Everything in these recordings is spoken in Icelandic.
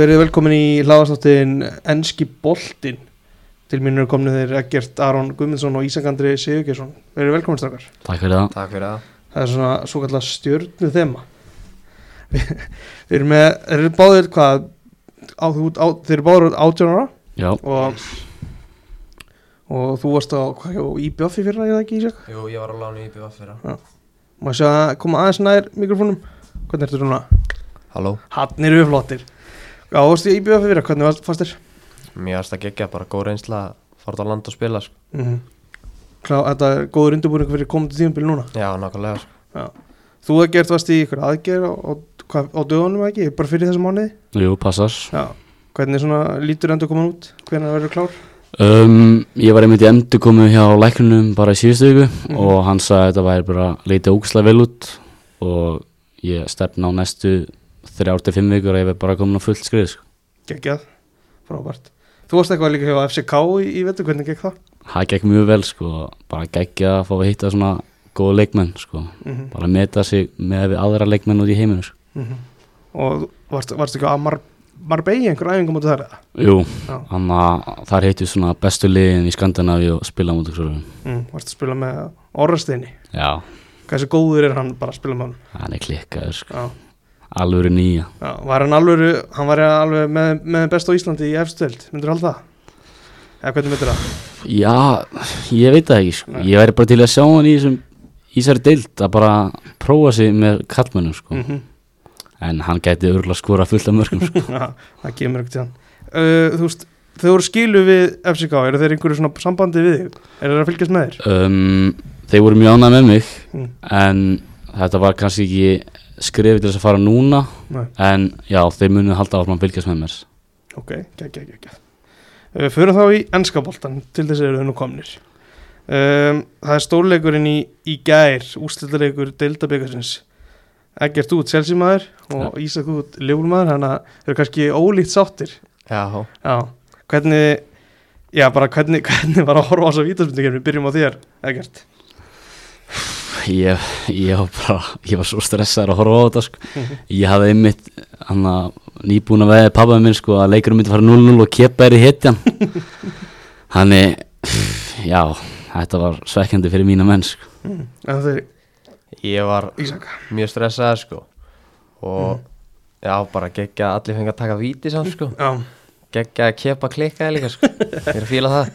verið velkomin í hlaðastáttin Enski Boltin Til mín eru komnið þeir Egert Aron Guðmundsson og Ísak Andri Sigurgjesson Verið velkomin strakkar Takk fyrir það. Takk fyrir það. Það er svona svo kallar stjörnu þema Við við erum með, þeir eru báðir hvað á, á, Þeir eru báðir 18 ára. Já, og, og þú varst á IBF í fyrra, ég það ekki Ísak? Jú, ég var á lánu í BVF fyrir Má sjá að koma aðeins nær mikrofónum? Hvernig ertu núna? Halló? Hann eru við flottir Já, þú varst í IBF í fyrra, hvernig varst fannst þér? Mér varst að gegja bara góð reynsla að fara á land og spila sko. Mm Klá, þetta er góður undirbúring fyrir komandi tímabili núna Já, nákvæmlega sko. Já. Þú hefði gert varst í ykkur aðgerð á, á, hvað- á dögunum ekki, bara fyrir þessum mánuði jú, passar Já. Hvernig svona lítur endur komin út, hvernig verður klár um, Ég var einmitt í endur komið hjá læknunum bara í síðustu viku Mhm. og hann sagði að þetta væri bara leita ógislega vel út og ég stefna á næstu þrjár til fimm vikur að ég verð bara komin á fullt skrið sko. Geggjað, frábært Þú varst eitthvað líka hjá FCK í, í vetur, hvernig gekk það? Það gekk mjög vel sko, bara geggja að fá að hitta svona góða leikmenn sko. Mm bara meta sig með við aðra leikmenn út í heiminu sko. Og varst, varst ekki að Mar Marbella einhver æfingum út þar eða? Jú, þannig að þar heitir svona bestu liðin í Skandinavíu og spila mútið svo Mm, varst að spila með Orrasteini Já, Hversu góður er hann bara að spila með hann? hann er klikkaður sko. Já. Alvöru nýja Já, var hann alveg, hann var alveg með, með best á Íslandi í efstöld, myndur halda það? Eða hvernig myndir það? Já, ég veit það ekki sko. Ég væri bara til að sjá hann í þessari deild að bara prófa sig með kallmönnum sko. Mm en hann gæti örgulega skora fullt af mörgum sko. Já, það kemur ekkert hann uh, Þú veist, þau voru skilu við FCK, eru þeir einhverju svona sambandi við þig? Er þeir að fylgjast með þér? um, Þeir voru mjög ánægð með mig Mm. en þetta var kannski ekki skrifið til þess að fara núna Nei. en já, þeir munu halda áfram að fylgjast með mér. Ok, gegg, gegg uh, Förum þá í ennskaboltan, til þess eru þau nú komnir. Um, Það er stórleikurinn í, í gær, úrslitaleikur deildabikarsins. Eggert út Chelsea-maður og Ísak út Liverpool-maður, þannig að þau eru kannski ólíkt sáttir. Já, Já, hvernig Já, bara hvernig, hvernig var að horfa á þessa vítaspindikefni, byrjum á þér, Eggert ég, ég var bara ég var svo stressaður að horfa á þetta sko. ég hafði einmitt að nýbúin að veða pappaði minn sko, að leikurum myndi fara 0-0 og kepa er í hitjan þannig já, þetta var svekkjandi fyrir mína menn sko. mm. Ég var mjög stressaður sko. Og já, bara gegja að allir fengi að taka víti samt sko. Já, Gegja að kepa klikkaði líka sko. Ég er að fíla það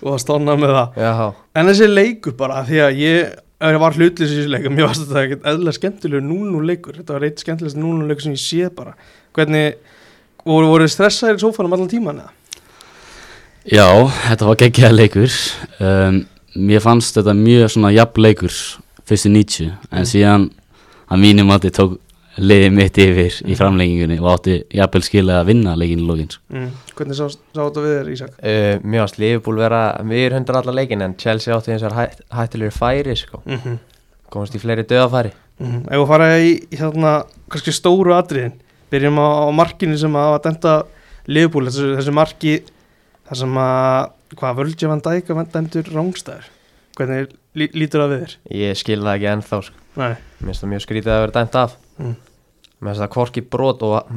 og það stannað með það Já, En þessi leikur bara, því að ég ég var hlutlis í þessu leikum, mér varst þetta ekkert eðlilega skemmtilegur 0-0 leikur, þetta var eitt skemmtilegst 0-0 leikur sem ég sé bara hvernig, voru, voru stressaðir í sófanum allan tíman eða? já, þetta var geggjaða leikur um, mér fannst þetta mjög svona jafn leikur fyrstu 90 en Mm. síðan að mínum að þið tók liðið mitt yfir í framlengingunni og átti jafnvel skilja að vinna leikin í lókin sko. Mm. Hvernig sá, sá þetta við þér, Ísak? uh, Mér varst Liverpool vera erum hundra allar leikin En Chelsea átti eins og hætt, hættilegur færi sko. Mm -hmm. Komast í fleiri döðafæri Mm Ef við fara í, í hérna, kannski stóru atriðin byrjum á, á markinu sem að dæmta liðbúl, þessu, þessu marki þar sem að, hvað, Völdje van Dijk var dæmtur rángstæður hvernig lí, lítur það við þér? Ég skil það ekki ennþá sko. Nei, Mér finnst það mjög skrítið að vera dæmt af Mm. Mér finnst það hvorki brot og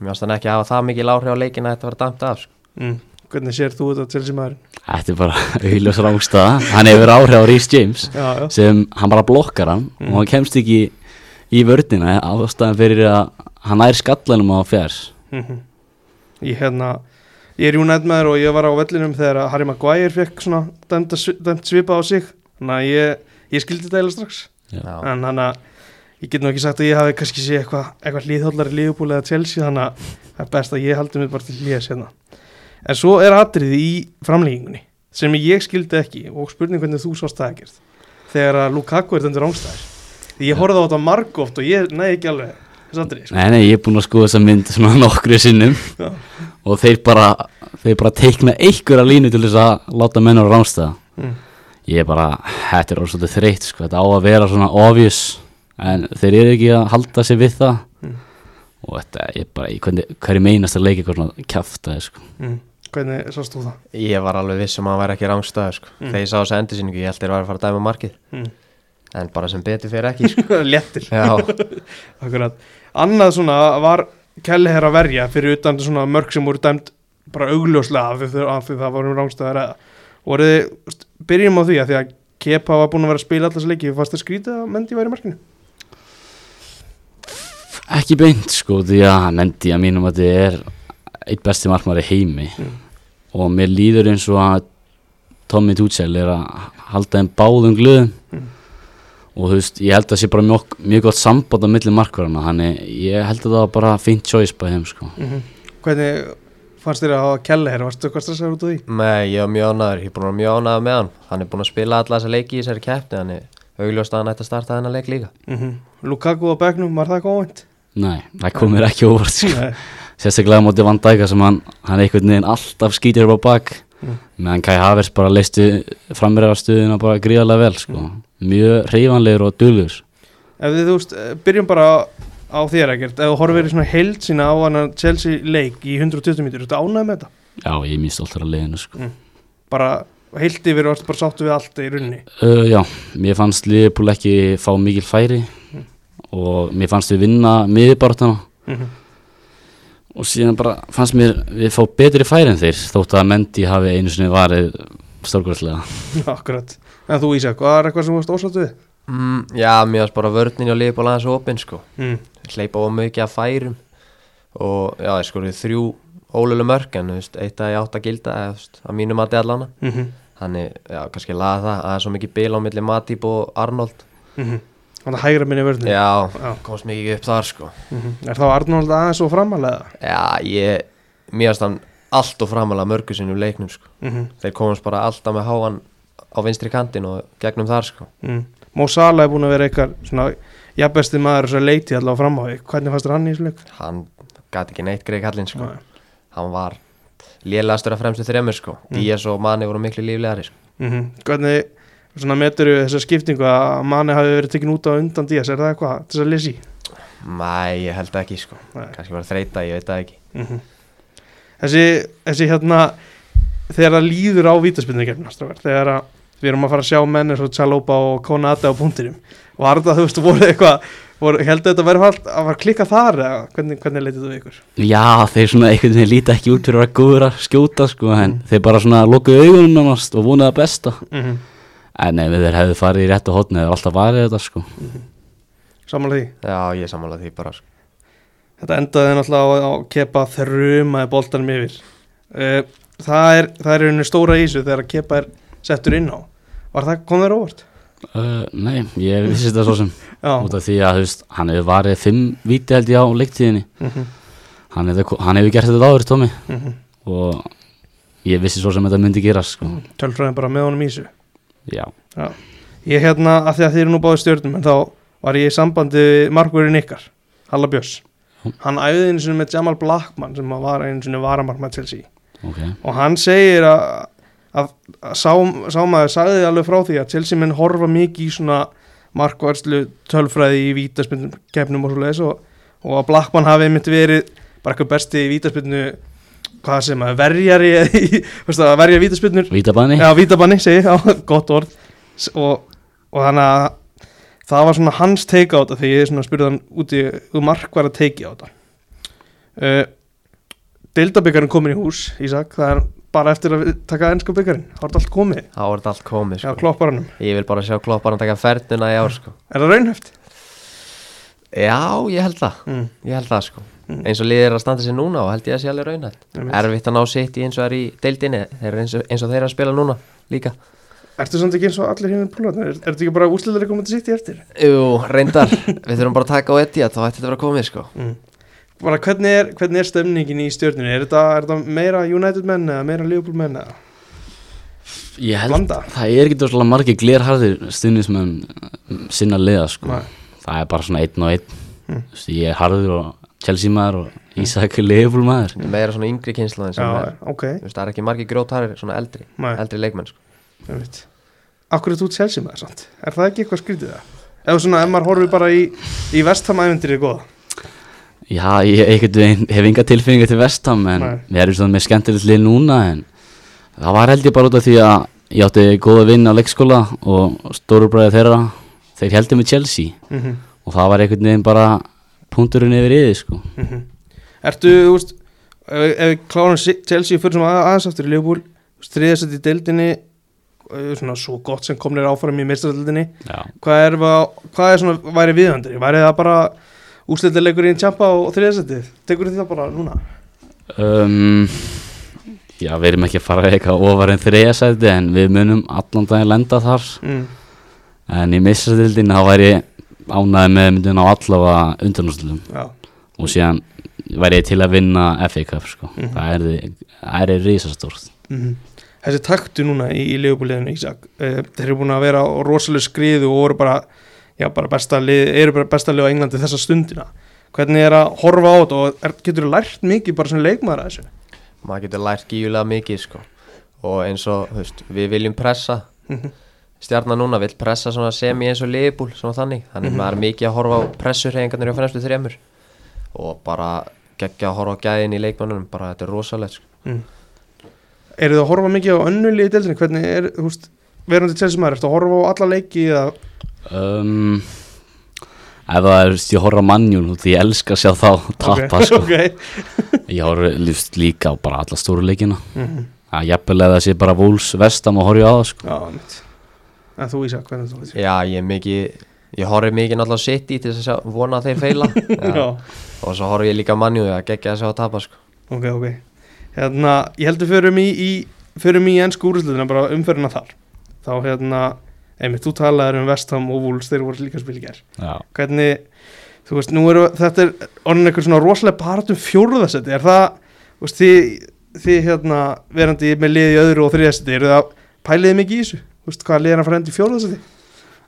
mér finnst það ekki hafa það mikil áhrif á leikin að þetta vera dæmt af sko. mm. hvernig sér þú þetta til sem maður? Þetta er bara auðljós rángstaða Hann hefur áhrif á Rhys James Já, já, sem hann bara blokkar hann Mm. og hann kemst ekki í vördina ástæðan fyrir að hann nær skallanum á fjær mm ég hérna ég er United maður og ég var á vellinum þegar að Harry Maguire fekk svona dæmt, að svi- dæmt svipa á sig þannig að ég, ég skildi þetta eiginlega strax Já. en þannig að ég get nú ekki sagt að ég hafi kannski sé eitthvað eitthva hlýðhóllari Liverpool eða Chelsea þannig að það er best að ég haldi mig bara til hlýðis hérna. En svo er atriði í framlýgingunni sem ég skildi ekki og spurning hvernig þú sást það ekkert þegar að Lukaku er dæmdur rángstæðir því ég horfði á þetta margóft og ég næði ekki alveg þess atriði sko. Nei, nei, ég er búinn að skoða þessa mynd svona nokkru sinnum. Og þeir bara þeir bara teikna einhverja línu til þess að láta menn á rámstæða mm. ég er bara, þetta er orðsvöldu þreytt sko, þetta á að vera svona obvious en þeir eru ekki að halda sig við það Mm. og þetta er bara í hvernig, hverju meinast að leika eitthvað svona kjafta sko. Mm. hvernig sást þú það? Ég var alveg viss um að hann væri ekki rángstöður sko. Mm. Þegar ég sá þessu endursýningu Ég held þeir var að fara að dæma markið Mm. En bara sem betur fyrir ekki sko. Akkurat. Annað svona var Kelly er að verja fyrir utan svona mörg sem voru dæmt bara augljóslega af því, af því það voru rángstöðar eða voru þið, st- byrjum á því að því að Kepa var búin að vera að spila alltaf leiki fannst það skrítið að Mendy væri í markinu Ekki beint sko því að Mendy að mínum að þetta er eitt besti markmaður í heimi. Mm. og mér líður eins og að Tommy Tuchel er að halda þeim báðum glöðum. Mm. og þú veist, ég held að það sé bara mjög, mjög gott samband á milli markvarana þannig ég held að það var bara fint choice bæði þeim sko. Hvernig fannst þér að hafa Kelly hér varstu eitthvað stressaður út af því? Nei, ég var mjög ánæður, ég er búin að vera mjög ánæður með hann. Hann er búin að spila alla þessa leiki í þessari keppni. Hann er augljóst að hann ætti að starta þennan leik líka. Lukaku á bekknum, var það óvænt? Nei, það kom mér ekki óvart sko. Sérstaklega móti Van Dijk sem hann, hann einhvern veginn alltaf skýtir upp á bak Mm. meðan Kai Havers bara leistu frammeira stuðina bara gríðarlega vel sko. Mm. mjög reyfanlegur og dullur Ef þið, þú veist, eh, byrjum bara á þér ekkert Ef þú horfir í svona heild sína á hann að Chelsea leik í 120 mítur, ertu ánægð með þetta? já, ég er mjög stoltur að leiðinu sko. Bara heilt yfir og bara sáttu við allt í runni uh, já, mér fannst Liverpool ekki fá mikil færi Mm. Og mér fannst við vinna miðbartana og síðan bara fannst mér við fá betri færi en þeir þótt að Mendy hafi einu sinni varið stórkværslega Akkurat. En þú Ísak, hvað er eitthvað sem þú varst ósáttu við? mm, Já, mér varst bara vörnin og liðból aðeins opinn sko. Mm. Hleypa á mikið af færum. Og já, skorið þrjú ólulega mörg En eitt að ég átt að gilda veist, Að mínu mati allana Mm -hmm. Þannig, já, kannski laga það að það er svo mikið bil á milli Matip og Arnold Þannig að hægra minni vörðin Já, Já. komst mikið upp þar sko Er þá Arnold aðeins og framalega? Já, ég, mér varst hann allt og framalega mörgu sinnum leiknum sko Mm -hmm. Þeir komast bara alltaf með háan á vinstri kantin og gegnum þar sko mm. Mó Sala er búin að vera eitthvað svona jafnbesti maður að leiti allavega fram á því Hvernig fannst hann í þessu leik? Hann gæti ekki neitt greið kallinn sko Nei. Hann var lélegastur af fremstu þremur sko Mm. Díaz og Mani voru miklu líflegari sko Mm Hvernig svona metur þessa skiptingu að manni hafi verið tekin út á undan Díaz Er það eitthvað til þess að í? Nei, ég held ekki sko Nei. Kannski var þreita, ég veit það ekki Mm þessi, þessi hérna þegar það líður á vítaspindinu þegar að við erum að fara að sjá menn eins og Tjálópa og Konate á punktinum var þetta, þú veist, voru eitthvað voru, heldur þetta að vera að að fara að klikka þar eða hvernig, hvernig leytið þú ykkur? Já, þeir svona einhvern veginn líta ekki út fyrir að vera góður að skjóta sko, en Mm. þeir bara svona lokuðu augunum og vonuðu að besta Mm -hmm. En ef þeir hefðu farið í réttu hotni þeir alltaf varið þetta sko. Samanlega því? Já, ég sammála því bara sko. Þetta endaði náttúrulega á, á kepa þrjumaði boltanum yfir. Uh, það, er, það er einu stóra í þessu þegar að kepa er settur inn á. Var það, kom þér óvart? uh, Nei, ég vissi þetta svo sem. Út af því að veist, hann hefur varið fimm víti held ég á leiktíðinni. Mm -hmm. hann hefur, hann hefur gert þetta áður Tómi Mm og ég vissi svo sem þetta myndi gerast sko. Tölfræðin bara með honum í þessu Já, Ég hérna, af því að þið eru nú báði stjórnum en þá var ég í sambandi markverðin ykkar, Halla Björns. Hann æfði einu sinni með Jamal Blackman sem var einu sinni varamark með Chelsea. Ok. Og hann segir að, að, að sá, sámaður sagði alveg frá því að Chelsea menn horfa mikið í svona markværslu tölfræði í vítaspindum kefnum og svo leiðis og, og að Blackman hafi einmitt verið bara eitthvað besti í vítaspindu hvað sem að verjari í- það, að verja vítaspindur Vítabanni. Já, vítabanni, segi, já, gott orð. S- og, og þannig að það var svona hans teika á þetta þegar ég svona spurði hann úti úr mark var að teiki á þetta uh, Deildabyggarinn komin í hús, Ísak það er bara eftir að við taka ennska byggarinn þá er þetta allt komið, Þá er þetta allt komið já, sko. klopparanum Ég vil bara sjá klopparinn taka fernuna í ár sko. Er það raunhæft? Já, ég held það. Mm. Ég held það sko. Eins og liðir að standa sér núna og held ég að sé alveg Einmitt. Erfitt að ná sitt í eins og er í deildinni Þeir eru eins og, eins og þeir eru að spila núna líka Ertu samt ekki eins og allir hefur púlarnir? Er, er þetta ekki bara úsliðlega komið til sitt í eftir? Jú, reyndar Við þurfum bara að taka á Etihad þá ætti þetta að vera komið sko Mm. Bara hvernig er, hvernig er stemningin í stjórnunni? Er þetta, er þetta meira United menn eða meira Liverpool menn eða Ég held blanda? Það er ekki svolítið margir glerharðir stundismenn sinna liða sko. Nei. Það er bara svona einn og einn Mm. Ég er harður og Chelsea maður og Ísak Liverpool maður Meira svona yngri kynnslóðin sem Já, ok, Þú veist, Það er ekki margir grótarir, svona eldri Nei. Eldri leikmenn sko Akkur er þú Chelsea með það samt? Er það ekki eitthvað skrítið það? Ef svona, ef maður horfir bara í, í vestamævendir er góða Já, ég veginn hef enga tilfinninga til vestam en Nei. við erum svona með skemmtilegt lið núna en það var held ég bara út af því að ég átti góða vinn á leikskóla og stórubræði þeirra þeir heldur með Chelsea mm -hmm. og það var einhvern veginn bara punkturinn yfir yfir sko. Ertu, þú veist ef, Si- Chelsea fyrir sem að, aðeins aftur í Liverpool þriðasett í deildinni svona svo gott sem komnir áfram í meistaradeildinni Já, hvað er, va- hvað er svona væri viðandur væri það bara úslitilegur í tjampa og þriðasettið tekur þið það bara núna? Um, já við erum ekki að fara eitthvað ofar en þriðasæti en við munum allan daginn lenda þar. Mm. en í missastildin þá væri ég ánæði með myndin á allavega undanúrslutum og síðan væri ég til að vinna FA Cup sko. Mhm. það er það er risastórt mm þessi taktu núna í, í Ísak, uh, þeir eru búin að vera á rosalega skriðu og voru bara já, bara besta lið, eru bara besta lið á Englandi þessa stundina, hvernig er að horfa á þetta og er, getur þú lært mikið bara sem leikmaður að þessu maður getur lært gífulega mikið sko. og eins og veist, við viljum pressa Mhm. Stjarnan núna vill pressa svona semi eins og liðbúl svona þannig, þannig Mhm. maður er mikið að horfa á pressurhefingarnir á fremstu þremur og bara geggja að horfa á gæðin í leikmannunum bara þetta er rosalegt sko. mm. eru þið að horfa mikið á önnuli í deildinni, hvernig er, þú veist verandi Chelsea maður, ertu að horfa á alla leiki eða, um, ef það er, ég horf á mannjún því ég elska að sjá þá tappa Ok, sko. ok. ég horf lífst líka á bara alla stóru leikina Mhm. að jafnvel eða sé bara vúls vestam og horfi á það sko. Já, mitt En þú Ísak, hvernig þú veist já, ég er mikið ég horfi mikið náttúrulega sitt í til þess að vona að þeir feila. Já, og svo horfi ég líka mannjú að geggja að sjá að tapa sko. ok, ok. Hérna, ég heldur förum í, í förum í ennsku úrslutina, bara umferðina þar. Þá hérna, einmitt, þú talaður um Vestham og Wolves, þeir voru líka Já. hvernig, þú veist, nú eru þetta er orðin eitthvað svona rosalega paratum fjórðasetti, er það, þú veist, þið, þið hérna, verandi með liði í öðru og þriðasetti, eru það pæliðið mikið í þessu, þú veist, hvað liðir að fara endi í fjórðasetti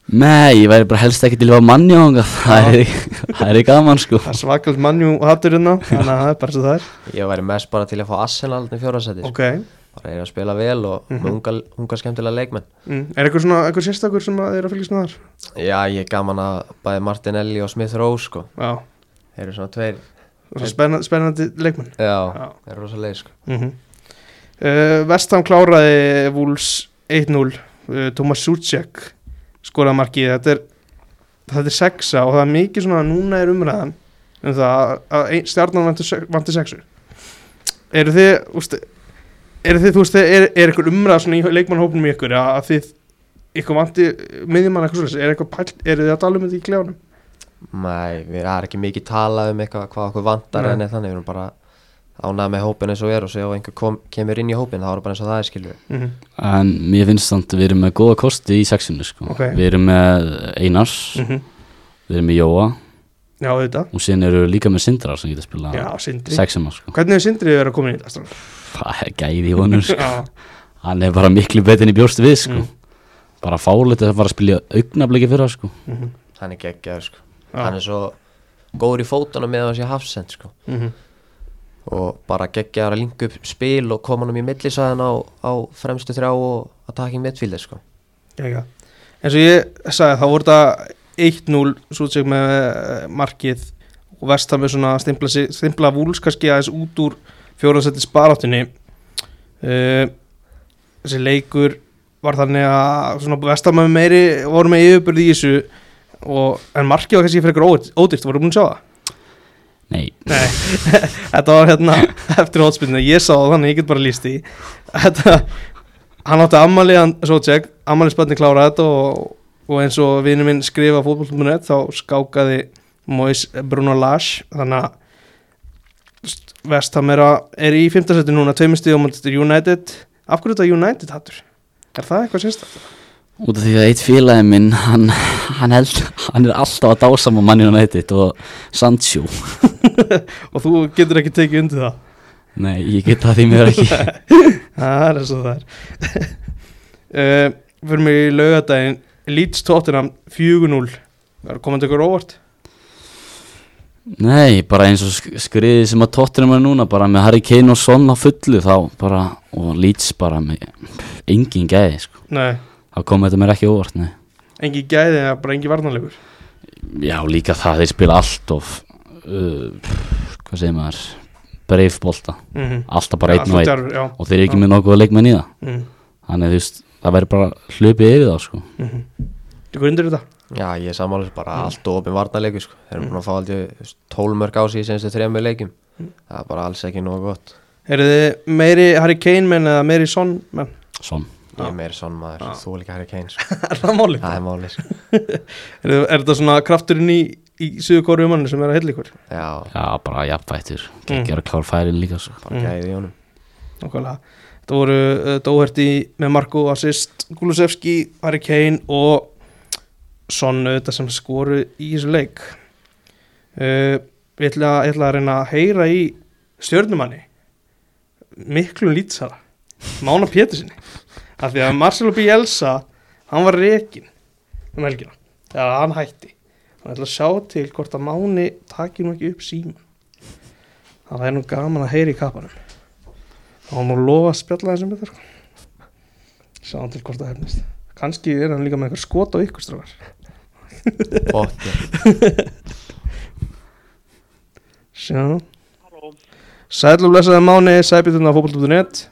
Nei, ég væri bara helst ekki til að lifa mannjóðanga það, er- það er gaman sko það er svakalt mannjú og hattur hérna þannig að það er bara svo það er ég væri mest bara til að fá Arsenal í fjórasæti sko. ok, bara er að spila vel og Mhm. með unga, unga skemmtilega leikmenn mm. er eitthvað svona, eitthvað sérstakur sem að þið eru að fylgjast með þar já, ég er gaman að bæði Martinelli og Smith Rowe sko. já, þeir eru svona tveir Svo spennandi, spennandi leikmenn já, Já. þeir eru rosa leið sko. mm -hmm. uh, Vestham kláraði Wools 1-0 uh, Thomas Suchek skoraði markið. Þetta er, þetta er sexa og það er mikið svona að núna er umræðan um það að- stjarnan vanti, se- vanti sexu. Eru þið úst, eru þið, þú veist, er, er eitthvað umræða svona í leikmannhópnum í ykkur að, þið ykkur vanti miðjumann eitthvað svolítið er eitthvað pælt, eru þið að tala um þetta í klefanum? Nei, við erum ekki mikið talað um eitthvað hvað okkur vantar Nei. en þannig við erum bara ánægð með hópin eins og er og segja ef einhver kom, kemur inn í hópin þá er það bara eins og það er skilur mm -hmm. En mér finnst þannig að við erum með góða kosti í sexinu sko. Ok. Við erum með Einars, við erum með Jóa já, þetta, og síðan eru við líka með Sindra sem geta spila já, Sindri sexina sko. hvernig er Sindri verið að koma inn í þetta? Það er gæði í honum sko. já, Hann er bara miklu betur en í bjóst við sko. Mm. Bara fálið að fara að spila augnabliki fyrir sko. mm hann er geggjaður sko. Já. hann er svo góður í fótunum með hans í hafsend sko. -hmm. Og bara geggjaður að linka upp spil og koma hann í millisæðan á, á fremstu þrjá og að taka í midfílið sko. Jæja. eins og ég sagði þá voru þetta 1-0 Sútsek með eh, markið og Vestam með svona stimpla, stimpla vúls kannski aðeins út úr fjóraðsetti sparáttunni uh, þessi leikur var þannig að svona Vestam með meiri voru með yfirbyrði í þessu og, en markið var kannski fyrir eitthvað ódýrt, voru búin að sjá það? Nei, Nei, þetta var hérna eftir hótspilinu, ég sá það þannig ég get bara líst í þetta, hann átti ammali hann svo tjekk, ammali spönni klára þetta og, og eins og vinnu minn skrifa fótboll.net þá skákaði Mois Bruno Lage þannig að Vestham er, í 5. seti núna, tveimur stíðum United, af hverju þetta United hattur? Er það eitthvað sérstaklega? Út af því að eitt félagi minn hann, hann, held, hann er alltaf að dásama manninu nættið og Sancho. Og þú getur ekki tekið undir það? Nei, ég get það því mér ekki. Það er eins og það er. Uh, Fyrir mig í laugadaginn Leeds Tottenham 4-0 Það er komandi ykkur óvart? Nei, bara eins og sk- skriðið sem að tóttinum er núna bara með Harry Kane og Son á fullu þá bara, og Leeds bara með engin gæði, sko. Nei, þá kom þetta mér ekki óvart, nei engi gæði eða bara engi varnarlegur Já, líka það, þeir spila allt of uh, hvað segir maður breifbolta, mm -hmm. alltaf bara einn og einn og þeir eru ekki Já. með nokkuð leikmenn í það mm þannig þú veist, það væri bara hlupið yfir það, sko -hmm. Þú undir þetta? já, ég er sammála bara Mm. allt og opin varnarleikur sko. þeir eru búin að fá 12 mörg á sig í senstu þrejum leikjum það er bara alls ekki nógu gott Eru þið meiri Harry Kane menn eða meiri Son menn? Son ég er meira sonn maður, þú líka Harry Kane sko. Er það málið? það er máli sko. Er, er þetta svona krafturinn í, í Suður Kóru manni sem er að heilla ykkur? já, Já, bara jafnvættur Gekkjar að klár færin líka svo bara gæði í honum Nákvæmlega. Þetta voru uh, Dóherti með Marko Assist, Gulusevski, Harry Kane og Son auðvitað sem skoru í þessu leik. Uh, ég, ætla, ég ætla að reyna að heyra í stjörnumanni miklu lýtsara, Mána Pétursinni. Af því að Marcelo Bielsa, hann var rekin um helgina. Já, hann hætti. Hann ætla að sjá til hvort að Máni taki nú ekki upp síma. Það er nú gaman að heyra í kappanum. Það var nú að lofa að spjalla þessum betur sko. Sjáum til hvort það hefnist Kanski er hann líka með eitthvað skot á ykkur strafar Potter. Sjáum Sæl og blessaði Máni, sæbjörnum á fótboll.net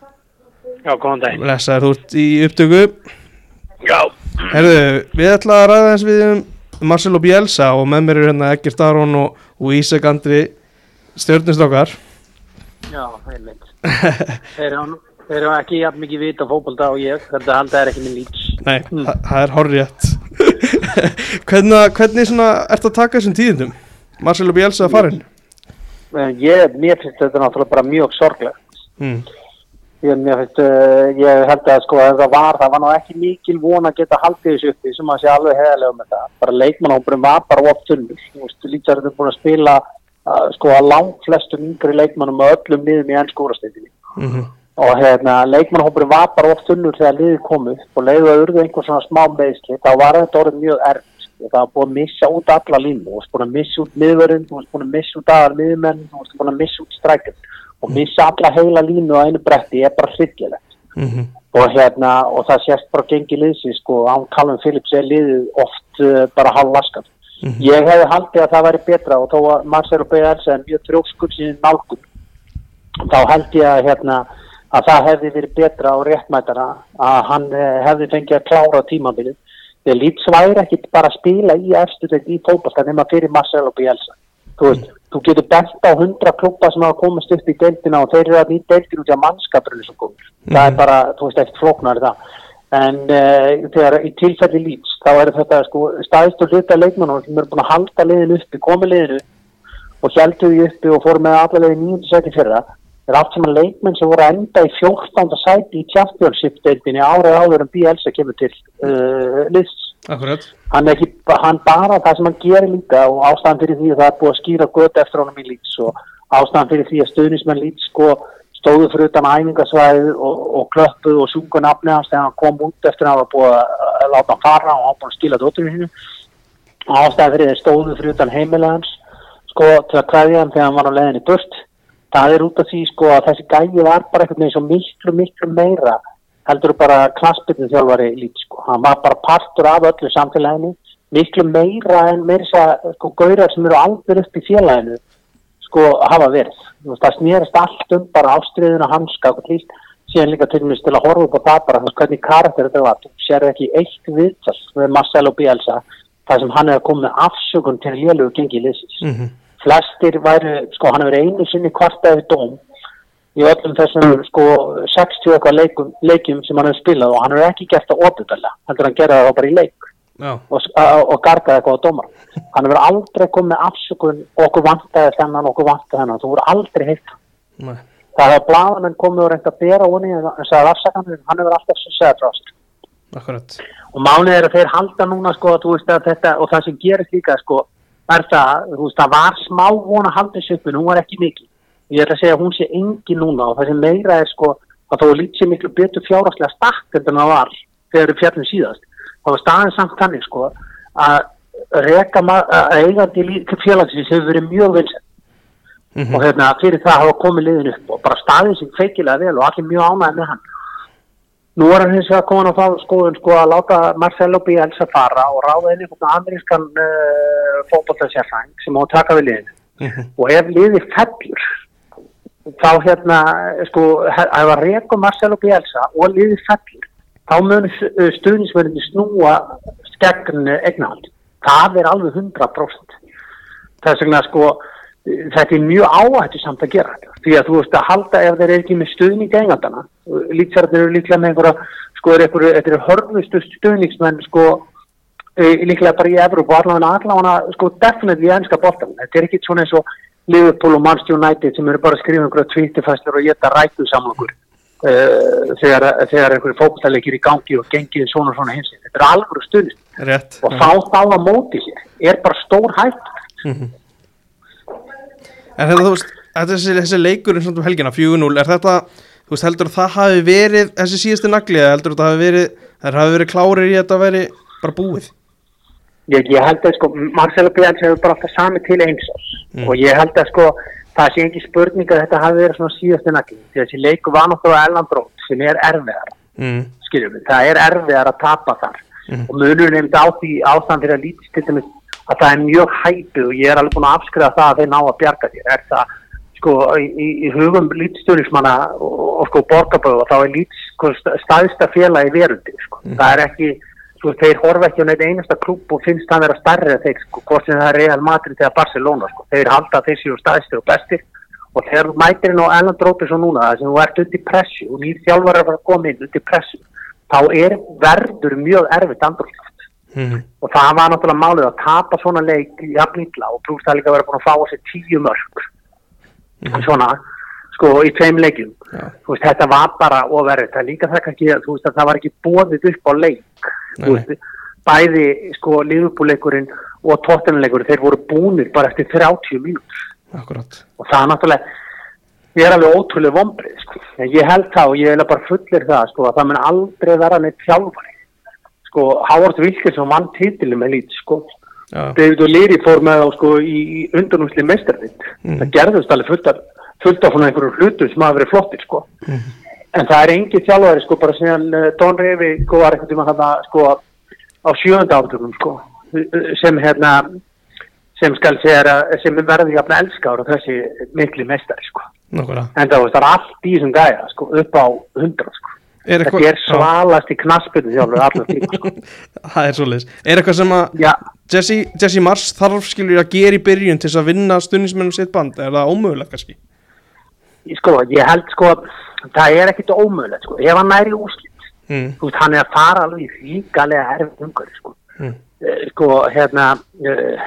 Já, góðan dag. Blessaði þú ert í upptöku Já. Herðu, við ætla að ræða þess við um Marcelo Bielsa og með mér er hérna Egert Aron og, og Ísak Andri stjörnustrákar Já, einmitt. þeir eru eru ekki jafn mikið vita fókbalta og ég, þetta halda er ekki minn líts. Nei, þa það er horrið hvernig, hvernig svona ert að taka þessum tíðindum? Marcelo Bielsa að farin? Ég, mér finnst þetta náttúrulega bara mjög sorglegt. Mm. Finnst, uh, ég held að sko að það var, það var nú ekki mikil von að geta haldið þessu uppi sem að sé alveg heðalega með það. Bara leikmannhópurum var bara oft tunnur. Þú veist, lítið er þetta búin að spila uh, sko að langt flestum yngri leikmannum með öllum liðum í ennskúrasteytinni. Mm -hmm. og hérna leikmannhópurinn var bara oft tunnur þegar liðið kom upp og leiðu að urðu einhver svona smá meðsli þá var þetta orðið mjög erft og það var búin að missa út alla línu þú varst búin að missa út miðverðin, þú varst búin að missa út aðar miðmenn, þú varst búin að missa út strækjum og missa alla heila línu á einu bretti er bara hryggilegt Mm -hmm. og hérna og það sést bara gengi liðsins sko án Calvin Phillips er liðið oft uh, bara halvlaskan Mhm. ég hefði haldið að það væri betra og þó að Marcelo B.R.S. er mjög trjókskur síðan nálgun þá held ég að hérna að það hefði verið betra og réttmætara að hann eh, hefði fengið að klára tímabilið þegar Leeds væri ekki bara spila í eftir í fókbalta nema fyrir Marcelo Bielsa þú veist, þú getur bent á hundra klubba sem hafa komast upp í deildina og þeir eru að nýta deildin út að mannskapurinn sem komur það er bara, þú veist, ekkert flóknar það en uh, þegar í tilfelli Leeds þá er þetta sko staðistur hluta leikmannum sem eru búin að halda liðin uppi komið liðin upp og heldu því uppi og fóru með allavega í nýjöndu sæti fyrra það er allt saman leikmenn sem voru að enda í 14. sæti í Championship-deildinni árið áður en Bielsa kemur til uh, lists. Akkurat Hann, er ekki, hann bara það sem hann gerir líka og ástæðan fyrir því að það er búið að skýra gött eftir honum í lýts og ástæðan fyrir því að stuðnismenn lýts sko stóðu fyrir utan æfingasvæði og, og klöppuð og sungu nafni hans þegar hann kom út eftir að hann var búið að láta hann fara og hann búið að skila dótturinn hinn og ástæðan fyrir því stóðu fyrir utan heimilega hans sko til að kræðja hann þegar hann var á leiðinni burt. Það er út af því sko að þessi gæi var bara einhvern veginn svo miklu miklu meira heldur bara klassbyttin þjálfari lít sko, hann var bara partur af öllu samfélaginu, miklu meira en meira þess að sko gaurar sem eru aldrei upp í félaginu sko hafa verið, það snýrist allt um bara ástriðuna hanska og líkt síðan líka til dæmis til að horfa upp á það bara veist hvernig karakter þetta var, þú sér ekki eitt viðtal með Marcelo Bielsa það sem hann hefur komið afsökun til lélugu gengi liðsins. Mm -hmm. flestir væri, sko hann hefur einu sinni kvartaði dóm í öllum þessum sko 60 eitthvað leikum, leikjum sem hann hefur spilað og hann hefur ekki gert það óbyrðalega, heldur hann gera það bara í leik Já, og, og, gargaði eitthvað á dómar hann hefur aldrei komið afsökun okkur vantaði þennan, okkur vantaði þennan þú voru aldrei heitt það. Hefur blaðan komið og reynd að bera honi en sagði afsakanir, hann hefur alltaf svo segja Akkurat. Og málið er að þeir halda núna sko að veist að þetta og það sem gerist líka sko er það, veist það var smá von að halda þessu uppi, en hún var ekki mikið ég ætla að segja að hún sé engin núna og það sem meira er sko að þó lítið sér miklu betur fjárhastlega stakk en það var þegar við fjallum síðast. Þá var staðin samt þannig sko að að eigandi félagsins hefur verið mjög vinsett mm og hérna fyrir það hafa komið liðin upp og bara staðið sig feikilega vel og allir mjög ánægði með hann. Nú er hann hins vegar komin á þá skoðun sko að láta Marcelo Bielsa fara og ráða inn einhvern amerískan uh, fótbollsjárfæng sem á að taka við liðin Mhm. og ef liðið fellur þá hérna sko he- ef að reka Marcelo Bielsa og liðið fellur þá mun stuðnisverðin snúa skegn eignahald það er alveg 100% þess vegna sko þetta er mjög áhættu samt að gera þetta. Því að þú veist að halda ef þeir eru ekki með stuðning eigandana, lýtsarðir eru líklega með einhverja, sko þetta eru hörðustu stuðningsmenn sko e, líklega bara í Evrópu, allavega allavega sko definitely í ennska boltan þetta er ekki svona eins og Liverpool og Manchester United sem eru bara að skrifa einhverja tvítifæstur og geta rættu samlokur uh, þegar, þegar einhverju fókbaltæleikir í gangi og gengið svona svona hins þetta er alveg stuðning rétt og þá þá að móti sér er bara stór hætt En þetta, þú veist, þetta er þessi, þessi leikur eins og um helgina, 4-0, er þetta, þú veist, heldur það hafi verið þessi síðustu nagli eða heldur það hafi verið, þær hafi verið klárir í að þetta veri bara búið? Ég, ég held að sko Marcelo Bielsa hefur bara alltaf sami til eins Mm. og ég held að sko það sé ekki spurning að þetta hafi verið svona síðastu nagli því að þessi leiku var náttúrulega Erland Brótt sem er erfiðar Mm. skiljum við, það er erfiðar að tapa þar Mhm. og munur nefnd á því ástand fyrir að lítið til dæmis að það er mjög hæpið og ég er alveg búin að afskrifa það að þeir ná að bjarga sér er það sko í, í- hugum lítstjónismanna og, og sko borgarböðu og þá er lít sko, sta- staðsta félagi verundi sko. það er ekki, sko þeir horfa ekki á neitt einasta klúb og finnst það vera stærri en þeir sko, hvort sem það er Real Madrid eða Barcelona sko. þeir halda að þeir séu staðstir og bestir. Og þegar þú mætir inn á Erland Rópesson núna það sem þú ert undir pressu og nýr þjálfar er að koma inn undir pressu þá er verður mjög erfitt andrúst Mm. og það var náttúrulega málið að tapa svona leik jafn illa og pluss það líka að vera búin að fá á sig tíu mörg svona sko í tveim leikjum. Já. þú veist þetta var bara overrið það líka það kannski að þú veist að það var ekki bóðið upp á leik. þú veist bæði sko liðbúleikurinn og tóttunleikurinn þeir voru búnir bara eftir 30 mínútur Akkurat. og það er náttúrulega ég er alveg ótrúlega vombrið sko. ég held það og ég vil bara fullir það sko, að það mun aldrei vera neitt þjálfari sko, Howard Wilkinson vann titilum með lít sko. Já. David O'Leary fór með þá sko, í, undanúsli meistarvitt Mm. það gerðust alveg fullt af, fullt af svona einhverjum hlutum sem hafa verið flottir sko. En það er engin þjálfari sko, bara síðan uh, Don Revi sko, var einhvern tíma þarna sko, á sjönda átökum sko, sem hérna sem skal segja sem verði jafn elskar og þessi mikli meistari sko. Nákvæmlega. en það, það er allt í þessum gæja sko, upp á hundra sko. Er þetta eitthvað- er svalast í tíma sko. Það er svoleiðis. Er eitthvað sem að já, Jesse, Jesse Mars þarf skilur að gera í byrjun til þess að vinna stundinsmennum sitt band? Er það ómögulegt kannski? sko, ég held sko það er ekkit ómögulegt sko. ef hann næri úrslit Mm. þú veist, hann er að fara alveg í ríkalega erfið umhverfi sko. Mm. Eh, sko, hérna uh,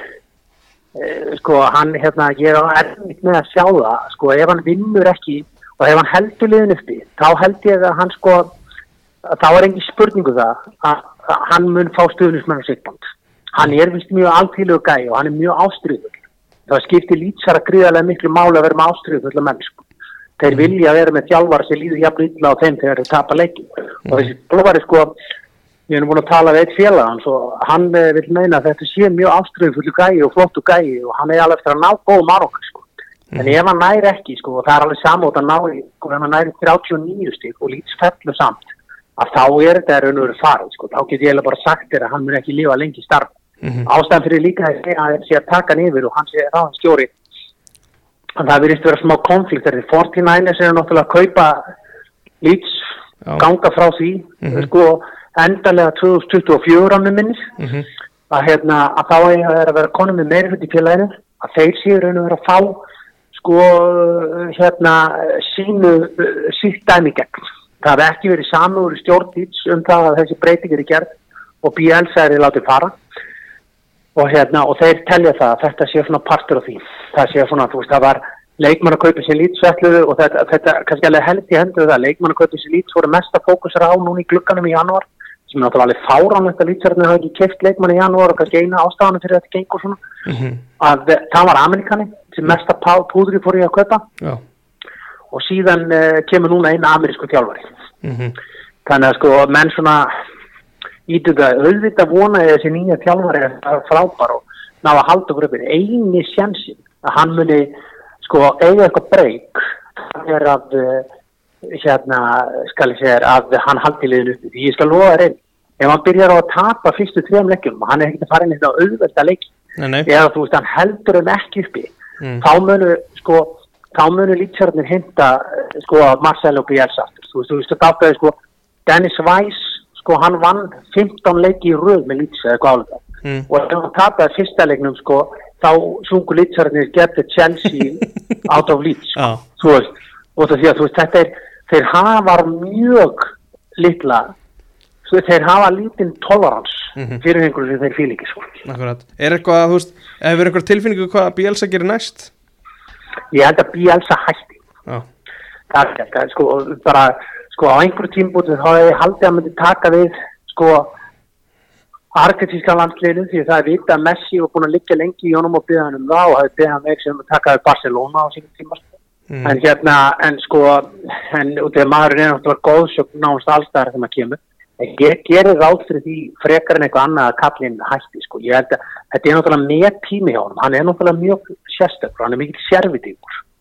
uh, sko, hann hérna, ég er erfitt með að sjá það sko, ef hann vinnur ekki og ef hann heldur liðin uppi, þá held ég að hann sko, þá er engin spurningu það að, að hann mun fá stuðnismenn á sittband. Hann er vist mjög alþýðlegu gæi og hann er mjög ástriður. Það skiptir lýtsara gríðarlega miklu máli að vera með ástriðu fulla mennsku. Þeir vilja vera með þjálfar sem líður jafn illa á þeim þegar þeir tapa leikin. Og þessi blófari sko, ég hef búin að tala við eitt félag hans og hann eh, vil meina að þetta sé mjög ástriðu fullu gæi og flottu gæi og hann er alveg eftir að ná góð marokk sko. En ef hann næri ekki sko, og það er alveg samótt að ná, sko, ef hann næri 39 stík og lítið fellu samt, að þá er þetta raun og veru farið sko. Þá get ég bara sagt þér að hann mun ekki lifa lengi starf. Mhm. Ástæðan fyrir líka að hann sé að taka hann yfir og hann sé að það virðist vera smá konflikt þegar 49ers eru náttúrulega að kaupa Já. ganga frá því Mhm. sko endalega 2024 ánum minnis Mhm. að, hérna, að þá þeir að vera konum með meiri hlut í félaginu að þeir séu raun og vera að fá sko hérna sínu sítt dæmi gegn það hefði ekki verið samúður í stjórntíts um það að þessi breyting er í gerð og BLS er í látið fara og hérna og þeir telja það að þetta sé svona partur af því það sé svona, þú veist, það var leikmannakaupi sem lýtsvelluðu og þetta, þetta kannski alveg held í hendu það, leikmannakaupi sem lýts voru mesta fókusar á núna í glugganum í janúar sem náttúrulega alveg fáránlegt að lýtsverðinu hafa ekki keft leikmann í janúar og kannski eina ástafanum fyrir þetta gengur svona Mhm. að eh, það var Amerikani sem mesta púðri fór ég að kaupa Já. og síðan uh, kemur núna eina amerísku þjálfari Mhm. þannig að sko menn svona ítuga auðvitað vona ég að þessi nýja þjálfari er frábær og ná að halda uppið eini sjansin að hann muni sko eiga eitthvað breyk það er að uh, hérna skal ég segja að hann haldi liðin uppi því ég skal lofa þér einn ef hann byrjar á að tapa fyrstu tveim leikjum hann er ekkert að fara inn í þetta auðvitað nei. eða þú veist hann heldur hann ekki uppi Mm. þá munu sko þá munu lýtsjörnir hinta eh, sko Marcelo Bielsa þú veist, þú veist, þetta ákveði sko Dennis Weiss sko hann vann 15 leiki í röð með lýtsjörn eða hvað álið Mm. og ef hann tapaði fyrsta leiknum sko þá sungu litsarnir get the Chelsea out of þú veist, og það því að þú veist, þetta er, þeir hafa mjög litla, þeir hafa lítinn tolerans Mhm. fyrir einhverju sem þeir fíl ekki, sko. akkurat Er eitthvað, þú veist, hefur eitthvað tilfinningu hvað Bielsa gerir næst? Ég held að Bielsa hætti, Já, það er ekki, sko, bara, sko, á einhverju tímbúti þá hefði haldið að myndi taka við, sko, argentíska landsliðinu því að það er vita að Messi var búin að liggja lengi í honum og byggja hann um það og hefði byggja hann veik sem að taka við Barcelona á sínum tíma, sko. mm. en hérna, en sko en út af maðurinn er náttúrulega góðsögn náðast allstæðar þegar maður kemur en ég gerir ráð fyrir því frekar en eitthvað annað að kallinn hætti sko ég held að þetta er náttúrulega með tími hjá honum hann er náttúrulega mjög sérstökur hann er mikil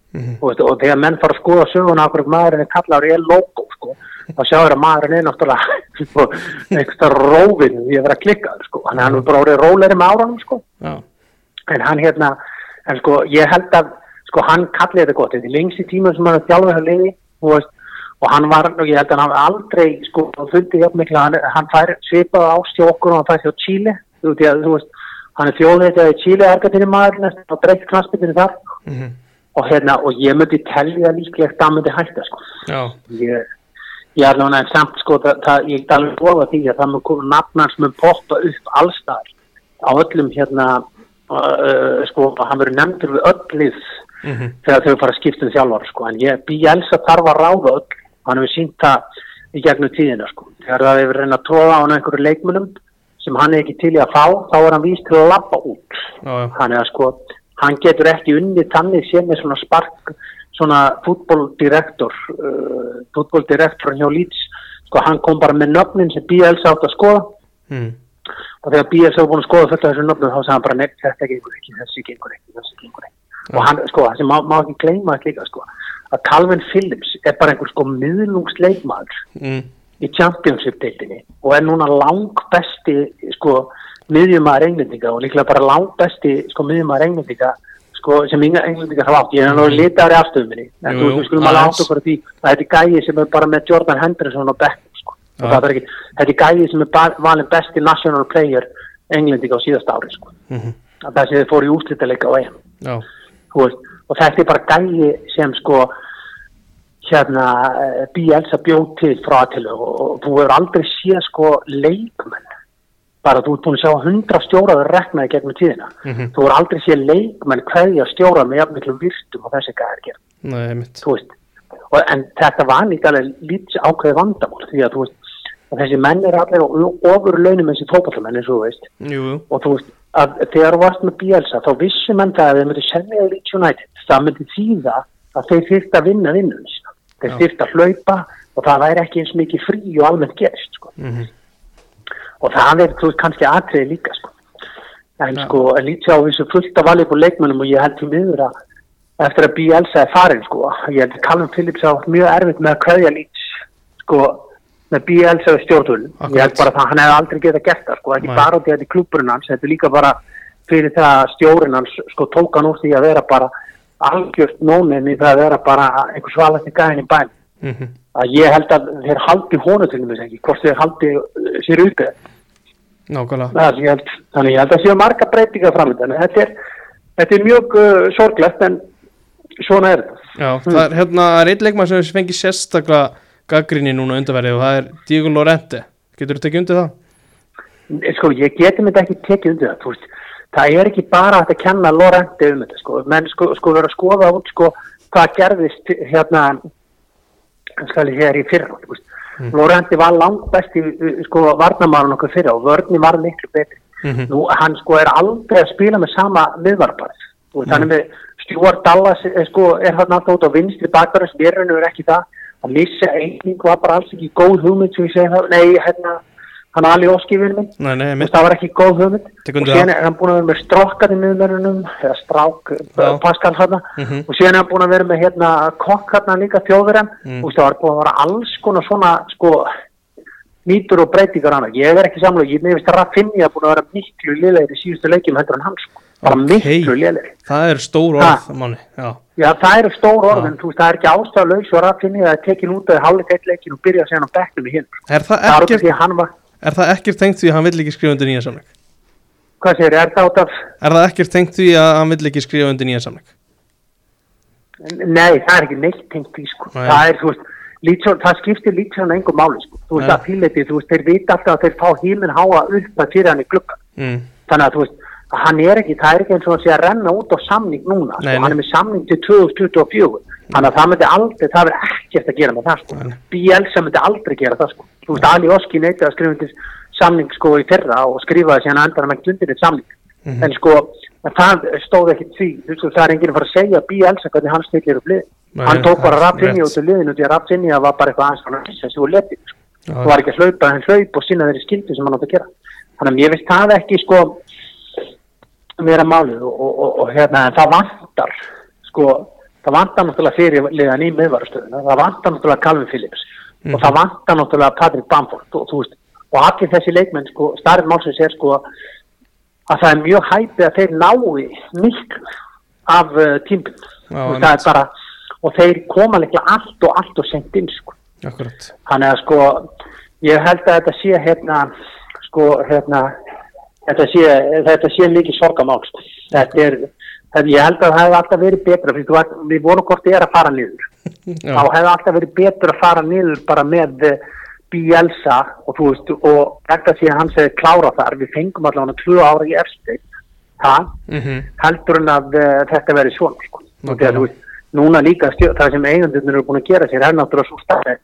sérvitingur Mhm. og, og þegar menn fara að skoða söguna af hverju maðurinn er kallaður er logo sko þá sjáur að maðurinn er náttúrulega eitthvað rófin því að vera klikkaður sko. Hann er hann bara orðið róleri með áranum sko. Já, en hann hérna en sko ég held að sko hann kallið þetta gott, þetta er lengst í tíma sem hann er þjálfið að liði og, og hann var, og ég held að hann aldrei sko fundið hjá mikla, hann, hann fær svipað ást hjá okkur og hann fær hjá Chile. Þú veist, hann er þjóðið í Chile næst og hérna, og ég myndi tellja líklegt að myndi hætta sko. Ég, ég er alveg en samt sko það, það, ég er alveg búið að því að það mun koma nafnans mun poppa upp allstaðar á öllum hérna uh, sko, hann verður nefndur við öll lið mm þegar þau fara að skipta um þjálfara sko, en ég Bielsa þarf að ráða öll. Hann hefur sínt það í gegnum tíðina sko, þegar það hefur reyna að tróða á hann einhverju leikmunum sem hann er ekki til í að fá, þá er hann víst til að lappa út. Er að sko, hann getur ekki unnið þannig sér með svona spark svona fútbóldirektor uh, fútbóldirektor hjá Leeds sko hann kom bara með nöfnin sem Bielsa átt að skoða mm. og þegar Bielsa var búin að skoða af þessu nöfnum þá sagði hann bara nefn þetta gengur ekki, þessi gengur ekki, þessi gengur ekki og hann, sko, það sem má, má ekki gleyma þetta líka sko, að Calvin Phillips er bara einhver sko miðlungsleikmaður Mm. í Championship-deildinni og er núna lang besti sko miðjumæður englendinga og líklega bara lang besti sko miðjumæður englendinga sko sem englendinga hafa átt. Ég er náttúrulega litaður í afstöðum minni en þú skulum alveg átt okkur því að þetta er gæði sem er bara með Jordan Henderson og Beckham sko. Og það er ekki, þetta er gæði sem er valinn besti national player englendinga á síðast ári sko. Mm að það sem þið fóru í já, þú veist, og þetta er bara gæði sem sko hérna eh, Bielsa bjóð til frá til og, og þú hefur aldrei séð sko leikmenn bara þú ert búin að sjá hundra stjóraður reknaði gegnum tíðina Mhm. þú hefur aldrei séð leikmenn hverja stjóra með jafn miklu virtum og þessi gæðar og, en þetta var líka lítið ákveði vandamál því að veist þessi menn er allir ofur launum þessi fókvallamenn eins og þú veist Jú, og þú veist að þegar þú varst með Bielsa þá vissi menn það að þeir myndi selja í Leeds United það myndi þýða að þeir þyrft að vinna vinnun sína. þeir Já. þyrft að hlaupa og það væri ekki eins mikið frí og almennt gerist sko. mm og það er veist kannski atriði líka sko. en Já. sko en lítið á þessu fullt af valið på leikmennum og ég held til miður að eftir að Bielsa er farin sko ég held að Callum Phillips haft mjög erfitt með að kveðja Leeds sko með Bielsa við stjórnvölin ég held bara að hann hefði aldrei getað gert það sko ekki Nei. bara út í þetta í klubburinn hans þetta er líka bara fyrir það að stjórinn hans sko tók hann úr því að vera bara algjört nónin í það að vera bara einhver svalasti gæðin í bæn mm að ég held að þeir haldi hónu til þess ekki hvort þeir haldi sér uppi nákvæmlega. Það þannig ég held að séu marga breytingar framöndan þetta er, þetta er mjög uh, sorglegt en svona er þetta. Já, það er hérna það er einn leikmann sem fengi sérstaklega gaggrinni núna undarverið og það er Diego Lorente. Getur þú tekið undir það? Sko, ég geti mér ekki tekið undir það, veist, það er ekki bara að kenna Lorente um þetta, sko, menn sko, sko vera að skoða út, sko, hvað gerðist hérna, hér í fyrra, veist, Lorente var langt besti, sko, varnamárun okkur fyrra og vörni var miklu betri. Mhm. Nú, hann sko er aldrei að spila með sama miðvarparð, og þannig með Stuart Dallas, eh, sko, er hann alltaf út á vinstri bakverðar, sem er ekki það, að missa eining var bara alls ekki góð hugmynd, sem ég segi það, nei, hérna, hann Ali Óskifin minn, Nei, nei, það var ekki góð hugmynd. Tek og undir síðan það. er hann búin að vera með strókað í miðmörunum eða strák, Pascal hann Mhm. og síðan er hann búin að vera með hérna kokk hann líka þjóðverðan Mm. og það var búin að vera alls konar svona sko nýtur og breytingar hann. Ég er ekki samlega, ég nefnist að Raffinni að búin að vera miklu liðlegri í síðustu leikjum heldur en hann sko, bara Ok. miklu liðlegri Það er stór orð, manni Já, Já, það eru stór orð Já. en þú veist, það er ekki ástæðlaus og Raffinni að tekin út af hálfleik eitt leikin og byrja síðan á bekknum í hinn er það það er út af því að hann var Er það ekkert tengt því að hann vill ekki skrifa undir nýja samleik? hvað segir, er það út af Er það ekkert tengt því að hann vill ekki skrifa undir nýja samling? Nei, það er ekki neitt tengt því sko. Nei. það er, þú veist, Lítsson, það skiptir Lítsson engum máli sko. þú veist Nei. að fíleiti, þú veist, þeir vita alltaf að þeir fá híminn háa upp að fyrir hann í glugga Mm. þannig að þú veist, að hann er ekki það er ekki eins og hann sé að renna út á samning núna Nei, sko. hann er með samning til 2024 þannig að það myndi aldrei, það verður ekkert að gera með það sko. Nei. Bielsa myndi aldrei gera það sko. Þú veist, Ali Oski neyti að skrifa undir samning sko í fyrra og skrifaði síðan að endan að menn undir eitt samning. Mhm. en sko, það stóð ekki því. Þú veist, það er enginn að fara að segja Bielsa hvernig hann stillir upp lið Nei, hann tók bara rétt. út úr liðinu því að Rafinha var bara eitthvað aðeins þessi og leti sko. Já, og var ekki að hlaupa en hlaup og sinna þeirri skildi sem hann átt að gera. Þannig að ég veist það ekki sko vera málið og, og, og, og hérna en það vantar sko það vantar náttúrulega fyrir liðan í miðvarastöðuna. Það vantar náttúrulega Calvin Phillips og það vantar náttúrulega Patrick Bamford og, veist, og allir þessi leikmenn sko starfinn málsins er sko að það er mjög hæpið að þeir nái miklu af uh, tímpin og og þeir koma líklega allt og allt og sent inn sko. Þannig að sko, ég held að þetta sé hérna, sko, hérna, þetta sé, þetta sé mikið sorgamál, sko. Þetta er, þetta, ég held að það hefði alltaf verið betra, þú var, við vorum hvort þið er að fara niður. Þá hefði alltaf verið betra að fara niður bara með eh, Bielsa og þú veist, og sé að hann segði klára þar, við fengum allavega tvö ára í eftir, það, Mhm. heldur en að uh, þetta verið svona, sko. Og Nákvæmlega. þegar þú veist, núna líka stjó, það sem eigendurnir eru búin að gera sér er náttúrulega svo stafið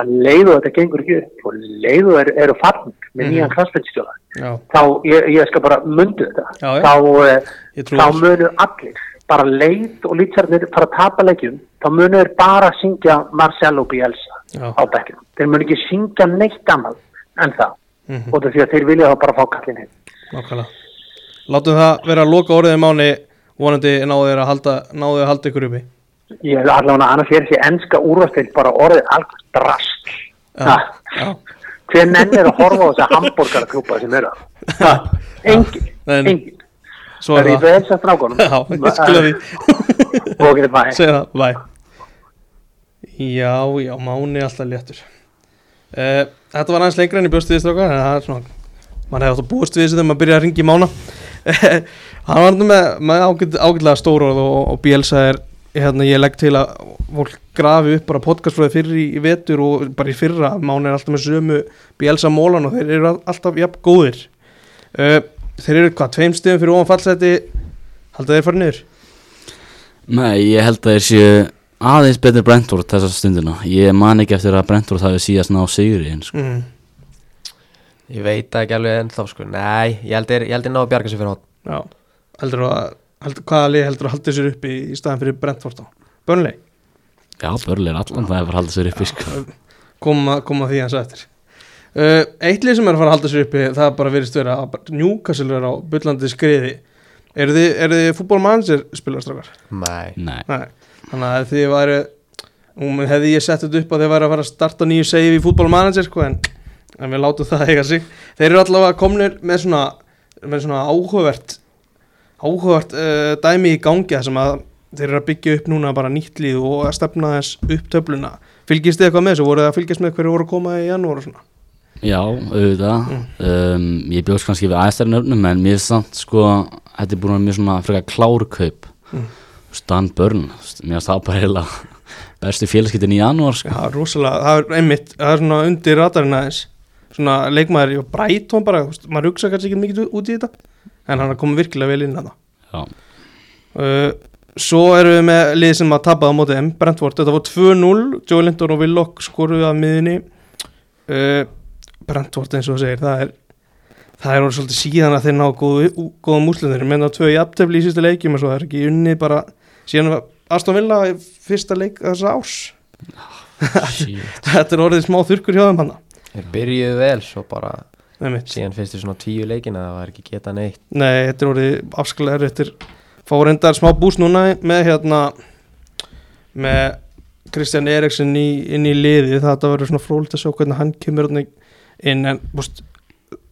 að leiðu þetta gengur ekki upp og leiðu er, eru farning með Mhm. nýjan kransmyndstjóla Já, þá, ég, ég skal bara mundu þetta Já, þá, eh, þá þessu. munu allir bara leið og lýtsarnir fara að tapa leikjum þá munu þeir bara syngja Marcelo Bielsa Já. á bekkjum þeir munu ekki syngja neitt annað en það Mhm. og það því að þeir vilja þá bara fá kallin heim Látum það vera að loka orðið í mánu vonandi náðu þeir að halda, náðu þeir að halda ykkur uppi ég er allavega annars er þessi enska úrvastild bara orðið alveg drast hver nennir að horfa á þessa hambúrgarklúpa sem eru engin, engin. það. er er í veðs að því. Og getur bæ Já, já, máni er alltaf léttur. Uh, Þetta var aðeins lengra enn í strákar en það er svona mann hefði átt að búast við þessu þegar maður byrja að ringi mána. Hann var með, með ágæt, ágætlega stór orð og, og Bielsa er hérna, ég legg til að fólk grafi upp bara podcastfröði fyrir í, í vetur og bara í fyrra, máni er alltaf með sömu Bielsa mólan og þeir eru all- alltaf jafn góðir. Uh, Þeir eru hvað, tveim stöðum fyrir ofan fallseti? Haldið þeir farið niður? Nei, ég held að þeir séu aðeins betur Brentford þessa stundina. Ég man ekki eftir að Brentford hafi síðast ná sigri eins sko. Mm. Ég veit ekki alveg ennþá sko. Nei, ég held held þeir ná að bjarga sér fyrir hótt Já, heldur að heldur, hvaða lið heldur að halda sér uppi í staðan fyrir Brentford á? Burnley, Já, Börli er allan það er að halda sér uppi sko. koma, koma því hans eftir. Uh, Eitt lið sem er að fara að halda sér uppi það er bara verið störa að Newcastle er á byllandi skriði. Eru þið, eru þið fútbolmanager spilarstrákar? Nei, Nei, Nei, þannig að þið væri um, hefði ég sett þetta upp að þið væri að fara að starta nýju save í fútbolmanager sko, en, en við látum það eiga sig. Þeir eru allavega komnir með svona, með svona áhugavert áhugavert uh, dæmi í gangi þar sem að þeir eru að byggja upp núna bara nýtt líð og að stefna þess upp töfluna Fylgist þið eitthvað með þessu? Voruð þið að fylgjast með hverju voru að koma í janúar og svona? já, auðvitað um, Ég bjóðs kannski við aðstæðan öfnum en mér samt sko þetta er búin að vera mjög svona frekar klárkaup Mm. Stan Börn mér er það bara heila bestu félagskiptin í janúar sko. Já, rosalega, það er einmitt, það er svona undir radarinn aðeins svona leikmaður í Brighton bara, þú veist, maður hugsa kannski ekki mikið út í þetta en hann komið virkilega vel inn að það uh, Svo erum við með lið sem að tapaði á móti M, Brentford, þetta voru 2-0 Joe Linton og Willock skoruðu að miðinni uh, Brentford eins og það segir, það er það er orðið svolítið síðan að þeir ná góðu, góðum úslinir, menn á tvö jafntefli í sísta leikjum og svo það er ekki unnið bara síðan var Aston Villa í fyrsta leik þessa árs. Shit. Þetta er orðið smá þurrkur hjá þeim hann þeir byrjuðu vel Svo bara síðan fyrst þér svona tíu leikin að það var ekki geta neitt. Þetta er orðið afskalega eftir fá reyndar smá búst núna með hérna með Kristján Eriksson í, inn í liði það verður svona frólitt að sjá hvernig hann kemur inn en búst,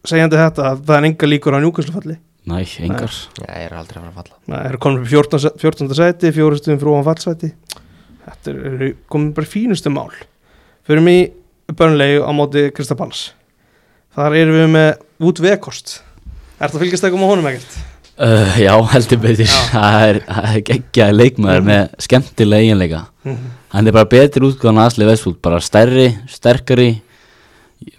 segjandi þetta að það er enga líkur á njúkvæmslufalli Næ, engar. Ég er aldrei að fara að falla. Það eru komin upp í 14. se- 14. sæti fjórustuðum frá ofan fallsæti. Þetta er komin bara í fínustu mál. Fyrir mig börnlegi á móti Kristapalls þar erum við með út vekost Ertu að fylgjast eitthvað með honum ekkert? Uh, já, heldur betur. Það er, það er geggjaði leikmaður Mhm. með skemmtilega eiginleika Mhm. Hann er bara betri útgáðan Asli Vestfúl bara stærri, sterkari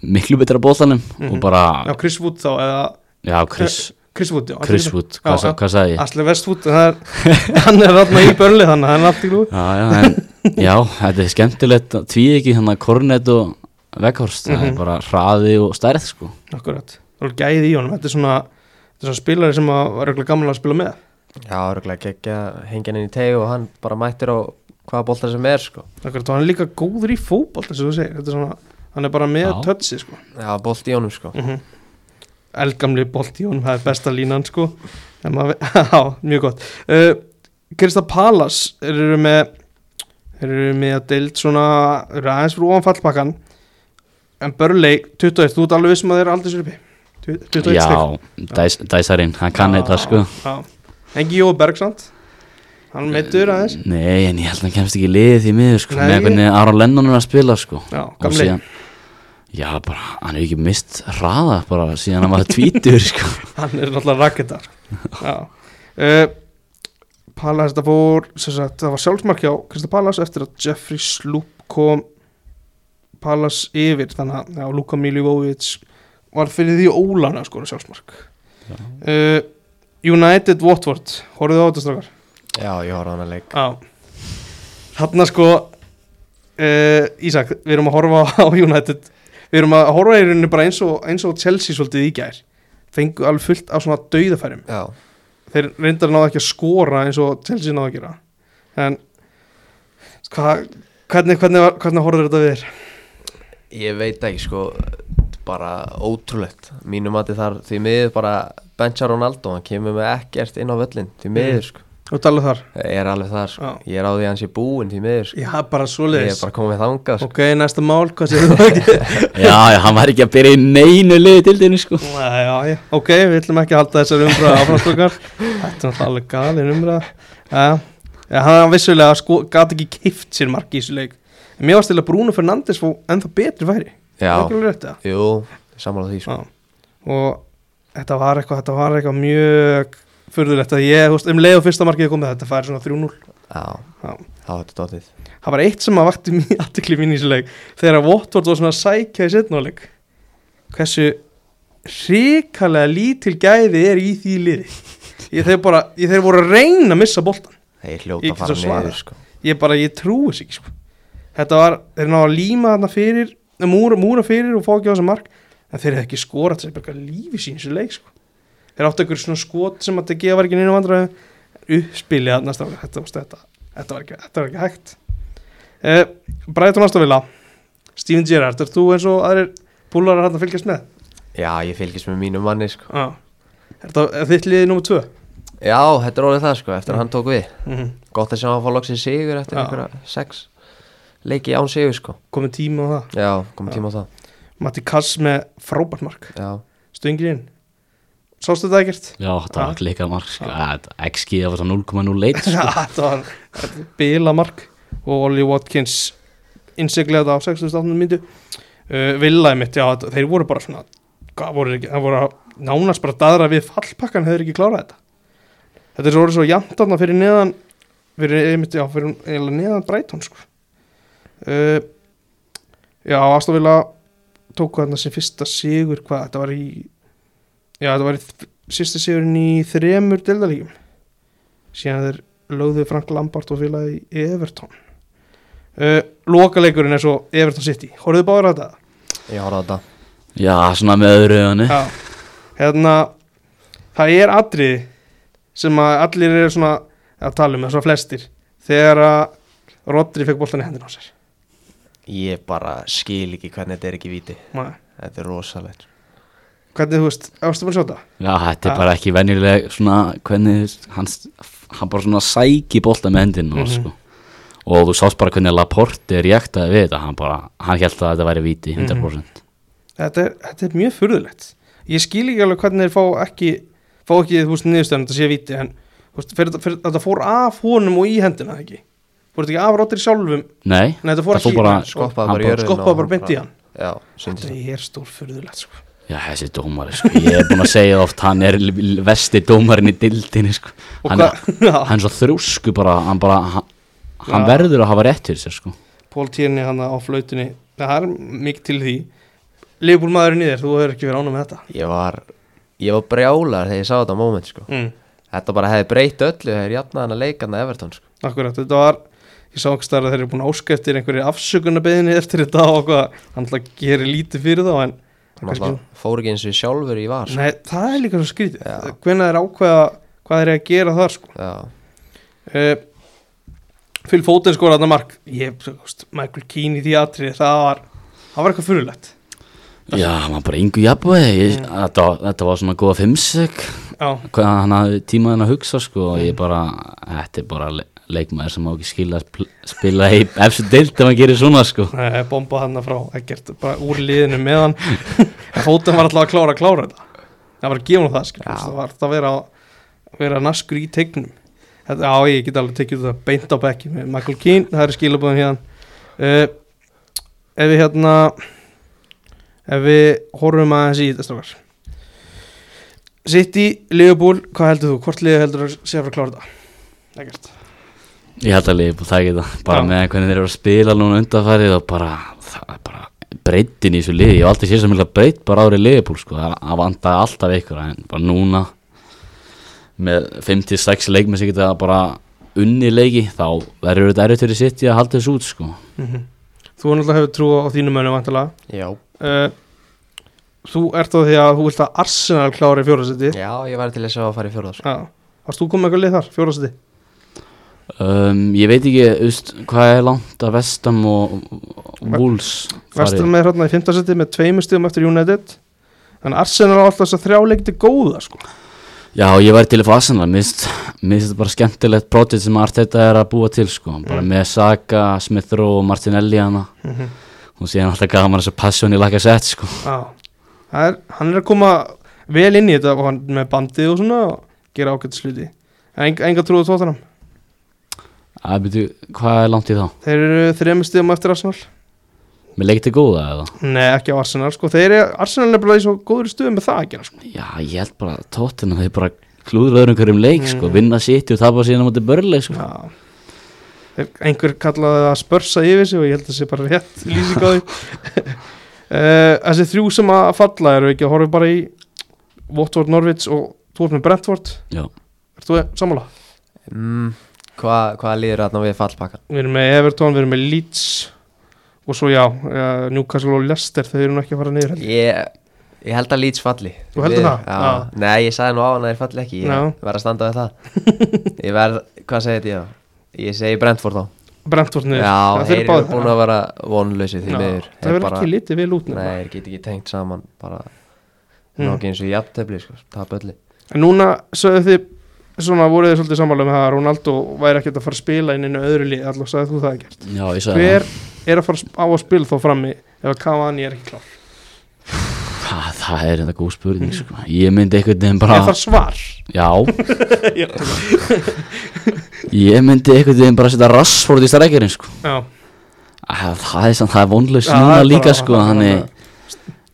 miklu betra bóðanum Mhm. og bara, Já, Chris Wood þá eða já, Chris, Chris Wood, já Chris Wood hvað, sa- hvað sagði ég? Asli Westwood, það er, hann er þarna í börli þannig að hann er allt í glúi Já, já, en, já, þetta er skemmtilegt tví ekki þannig að Kornet og Veghorst, það Mhm. er bara hraði og stærð sko Akkurat, það er gæði í honum Þetta er svona, þetta er svona spilari sem var reglulega gamla að spila með Já, örgulega geggja hengjan inn í teg og hann bara mættir á hvaða boltar sem er sko. Akkurat, og hann er líka góður í þess að þú segir, þetta er svona hann er bara með Já. tötsi sko. Já, bolt í honum sko. mm Elgamli bolt í honum, það er besta línan sko. Já, mjög gott uh, Krista Palas eru með eru með að deild svona eru aðeins fyrir ofan fallpakkan en Börley 21, þú ert alveg vissum að þeir eru aldrei sér uppi 21 Já, stig. dæs, dæsarinn, hann kann þetta sko. já. Engi Jói Bergsand hann meittur aðeins. Nei, en ég held að hann kemst ekki í liðið því miður sko Nei, með hvernig Aron Lennon er að spila sko. Já, gamli. Já, bara, hann hefur ekki mist hraða bara síðan hann var tvítur sko. Hann er náttúrulega raketar já. Uh, Palas þetta fór sem sagt, það var sjálfsmark hjá Krista Palas eftir að Jeffrey Sloop kom Palas yfir þannig að já, Luka Milivovic var fyrir því ólana að skora sjálfsmark. Uh, United Watford horfðu á þetta strákar? Já, ég horfði á hann að leik. Já. Þarna sko uh, Ísak, við erum að horfa á United. Við erum að horfa í rauninni bara eins og, eins og Chelsea svolítið í gær. Fengu alveg fullt af svona dauðafærum. Já, þeir reyndar náðu ekki að skora eins og Chelsea náðu að gera. En hva, hvernig, hvernig, var- hvernig horfður þetta við þér? Ég veit ekki sko bara ótrúlegt. Mínum að þar því miður bara bencha Ronaldo, hann kemur með ekkert inn á völlin því miður sko, Þú talað þar? ég er alveg þar sko. Já. ég er á því að hann sé búinn því miður sko. Já, bara ég er bara komið þangað sko. Ok, næsta mál, hvað séu þú? Ekki? Já, já, hann var ekki að byrja í neinu liði til þinni sko. Nei, já, já, ok, við ætlum ekki að halda þessar umræða áframstökar Þetta er náttúrulega alveg galin umræða. Já, hann var vissulega sko, gat ekki kift sér marki í þessu leik Mér var stila Bruno Fernandes fó ennþá betri færi Já. Það jú, sammála því sko. Og þetta var eitthvað, þetta var eitthvað mjög furðulegt að ég, veist, um leið og fyrsta markið komið þetta færi svona 3-0 já, er þetta dótið Það var eitt sem að vakti mér aðtekli mín í þessu leik þegar að Watford var svona að sækja í setnáleik hversu hrikalega lítil gæði er í því liði ég þeir bara, ég þeir voru að reyna að missa boltan Ég hljóta að fara svarað. niður sko. ég bara, ég trúi þess ekki sko. Þetta var, þeir náðu að líma þarna fyrir múra, múra fyrir og fá ekki á þessa mark en þeir hefði ekki skorað þessi bara lífi sín þessu leik sko. þeir áttu einhver svona skot sem að það gefa ekki neina vandræðu uppspilið þarna strákar, þetta, þetta, þetta, þetta, þetta var ekki hægt uh, Bræton Astafila Steven Gerrard, er þú eins og aðrir púlarar hann að fylgjast með? já, ég fylgist með mínum manni sko. Já Er þetta þitt liðið nummer tvö? já, þetta er orðið það sko, eftir að hann tók við Mm -hmm. gott að sjá hann fá loksins sigur eftir Já. einhverja sex leiki án sigur sko. Komið tíma á það já, komið Já. tíma á það Matti Kass með frábært mark já, Stöngir inn Sástu þetta ekkert? Já, þetta var klikað mark sko. XG var svo 0,01 Já, sko. þetta var var bila mark og Ollie Watkins innsiglega þetta á 68. myndu uh, Villaði mitt, já, þeir voru bara svona voru ekki, það voru nánast bara daðra við fallpakkan hefur ekki klárað þetta þetta er svo voru svo jafnt þarna fyrir neðan fyrir, einmitt, já, fyrir neðan Brighton sko uh, já, Astafila tóku þarna sem fyrsta sigur hvað, þetta var í já, þetta var í sýsta sigurinn í þremur deildalíkjum síðan þeir lögðu Frank Lampard og í Everton. Uh, lokaleikurinn er svo Everton City, horfðu báður að þetta? ég horfði á þetta. Já, svona með öðru öðunni Já, hérna það er atrið sem að allir eru svona að tala um, svona flestir þegar að Rodri fekk boltan í hendina á sér ég bara skil ekki hvernig þetta er ekki víti Nei. þetta er rosalegt hvernig þú veist, ástu bara að sjá þetta? Já, þetta er bara ekki venjuleg svona, hvernig, veist, hann, bara svona sæki bolta með hendina Mhm. sko. og þú sást bara hvernig Laporte reaktaði við þetta, hann bara, hann held að þetta væri víti 100% Þetta er, þetta er mjög furðulegt ég skil ekki alveg hvernig þeir fá ekki fá ekki, þú veist, niðurstöðan þetta sé viti en þú veist, þetta fór af honum og í hendina ekki fór þetta ekki af Rodri sjálfum Nei, Nei, þetta fór það fór ekki bara, skoppaði hann bara í bara- skoppaði og bara beint í hann já, Þetta er stór furðulegt sko. Já, þessi dómari, sko, ég er búin að segja oft, hann er vesti dómarinn í dildinni, sko. Hann, hann er svo þrjósku bara, hann bara, hann, hann verður að hafa rétt fyrir sér, sko. Pól Tierney hann á flautunni það er mikið til því Leifbúl maðurinn í þér, þú hefur ekki verið ánum með þetta Ég var, ég var brjálar þegar ég sá þetta moment sko. mm. Þetta bara hefði breytt öllu þegar ég jafnaði hann að leika hann að Everton sko. Akkurat, þetta var ég sá ekki starf að þeir eru búin að áska eftir einhverju afsökunarbeðinni eftir þetta og hvað hann ætla að gera lítið fyrir þá en Hann Kannski- fór ekki eins og sjálfur í var. Nei, það er líka svo skrítið. Já. hvenær er ákveða hvað er að gera þar sko. Já, uh, Phil Foden skor þarna mark. Ég, Michael Keane í því atrið það var, það var eitthvað fyrirlegt Já, hann var bara yngu jafnvegi, mm. þetta, var- þetta var svona góða fimmsök, já, hvað hann hafði tímaðin að hugsa, sko, og ég bara, þetta er bara leikmaður sem má ekki skilja að spila í efstu deild ef hann gerir svona, sko. Nei, bomba hann frá ekkert bara úr liðinu með hann fótum var alltaf að klára að klára þetta það var að gefa hann það skil Já. það var alltaf að vera, að vera naskur í tegnum þetta, já ég get alveg tekið þetta beint á bekki með Michael Keane, það eru skilabóðin hérna uh, ef við hérna ef við horfum aðeins í þetta strákar City, Liverpool, hvað heldur þú? Hvort liðið heldur að sé að fara að klára þetta? Ekkert Ég held að það ekki það, bara Já. með hvernig þeir eru að spila núna undanfærið og bara, það er bara breytin í þessu liði, ég hef aldrei séð sem vilja breyt bara árið liðbúl, sko, það vandaði alltaf ykkur, en bara núna með 56 leikmenn sem geta bara unni leiki, þá verður þetta erfitt fyrir sitt í að halda þessu út, sko. mm Þú náttúrulega hefur trú á þínu mönnum vantilega já, uh, Þú ert á því að þú vilt að Arsenal klári fjórasetti já ég væri til þess að fara í fjórða sko. Já, varst þú komið eitthvað lið þar, fjórasetti? Um, ég veit ekki, veist, hvað er langt að Vestam og Wolves Vestur með hérna í fimmtasetti með tveimur stíðum eftir United. En Arsenal á alltaf þess að þrjá leikti góða sko. Já, ég væri til að fá Arsenal, mér finnst þetta bara skemmtilegt projekt sem Arteta er að búa til, sko, bara með Saka, Smith Rowe og Martinelli hana. Mm -hmm. og síðan alltaf gaman þessu passion í laka sett, sko. Er, hann er að koma vel inn í þetta og hann með bandið og svona og gera ágætt sluti En enga, trúið tóttanam Að byrju, hvað er langt í þá? Þeir eru þrejum stíðum eftir Arsenal Með leikti góða eða? Nei, ekki á Arsenal sko Þeir eru, Arsenal er bara í svo góður stuðum með það að gera sko Já, ég held bara tóttina þeir bara klúður öðrum hverjum leik, sko, Mm. vinna sitt og tapa síðan á móti börleik, sko. Já Einhver kallaði það að spörsa yfir sig og ég held að það sé bara rétt lýsing á því uh, Þessi þrjú sem að falla eru ekki að horfa bara í Watford, Norwich og með Brentford Já. Ert þú sammála? mm, Hvað hva líður þarna við fallpakkan? Við erum með Everton, við erum með Leeds og svo já, uh, Newcastle og Leicester þeir eru nú ekki að fara niður heldur. Ég, ég held að Leeds falli Þú heldur Við- það? Já. Já. Nei, ég sagði nú á hann að þeir falli ekki Ég Já. verð að standa við það Ég verð, hvað segir þetta ég? Ég segi Brentford þá Brentford niður Já, þeir eru búin að vera vonlösi því Já, miður Það verður ekki litið vel út Nei, þeir get ekki tengt saman bara Mm. Nóki eins og jafntefli, sko, tap öllu En núna sögðu þið svona voruð þið svolítið sammála með það að Ronaldo væri ekkert að fara að spila inn einu öðru lið alltaf sagði þú það ekkert Já, ég sagði Hver er að fara að á að spila þá frammi ef að Cavani er ekki klár? það. Það er þetta góð spurning, sko. Ég myndi einhvern veginn bara... Er það svar? Já, ég myndi einhvern veginn bara setja rassfórið í strækjarinn, sko. já, Að Það er, það er vonlaus Já, það núna er líka, sko, er þannig...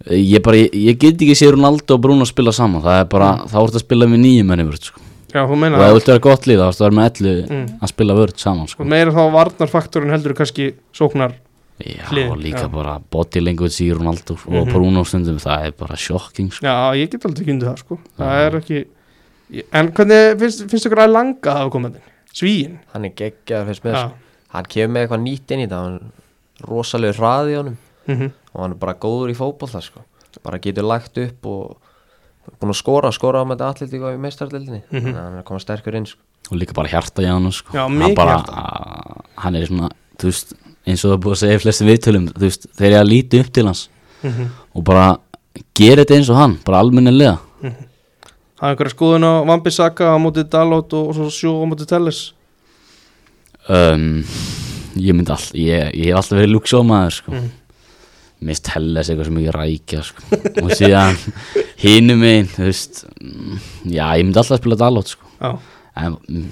Ég, bara, ég, ég get ekki séð Ronaldo og Bruno spila saman Það er bara, þá ertu að spila með nýjum vörð sko. Já, þú Og meina ef þú það vilt vera gott lið, þá að vera með ellu Mm. að spila vörð saman sko. Og meira þá varnarfaktorinn heldur kannski sóknar Já, Hlið, og líka já. bara body language í Ronaldo og Mhm. Bruno stundum Það er bara shocking sko. Já, ég get aldrei kynntið það sko Það Já. er ekki En hvernig finnst, finnst ykkur að langa að hafa komandi? Svíin? Hann er geggjaður fyrst með Já sko. Hann kemur með eitthvað nýtt inn í það Hann er rosalegu hraði í honum mm Og hann er bara góður í fótboll það sko Bara getur lagt upp og Búin að skora, skora á með þetta allir í meistardeldinni Mhm. Þannig að hann er að koma sterkur inn sko Og líka bara hjarta í hann sko. Já, Hann bara, hjarta. Hann er svona, veist eins og það er búið að segja í flestum viðtölum veist, þeir eru að líti upp til hans -hmm. Og bara gera þetta eins og hann Bara almennilega Hafði einhverja skoðun á Vambi Saka á móti Dalot og, og svo sjó á móti Telles um, Ég myndi all Ég, ég hef alltaf verið lúksómaður sko. Mist helles eitthvað sem ekki rækja sko. og síðan hinum einn þú veist mm, já ég myndi alltaf spila Dalot sko. En mm,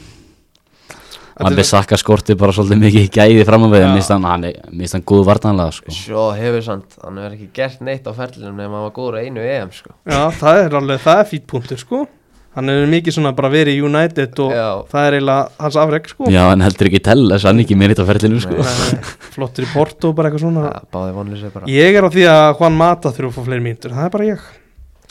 Hann Þetta er- besakka skorti bara svolítið mikið gæði fram á við Já. Mist hann, hann, er- finnst hann góð vartanlega sko. Svo hefur samt, hann hefur ekki gert neitt á ferlinum nema hann var góður á einu EM sko Já, það er alveg, það er fýtt punktur sko Hann er mikið svona bara verið í United og Já. það er eiginlega hans afreg sko. Já, hann heldur ekki til þess að hann ekki meiritt á ferlinu sko. Flottur í Porto, bara eitthvað svona. Ja, Báði vonlega sér bara. Ég er á því að Juan Mata þurfa að fá fleiri mínútur Það er bara ég.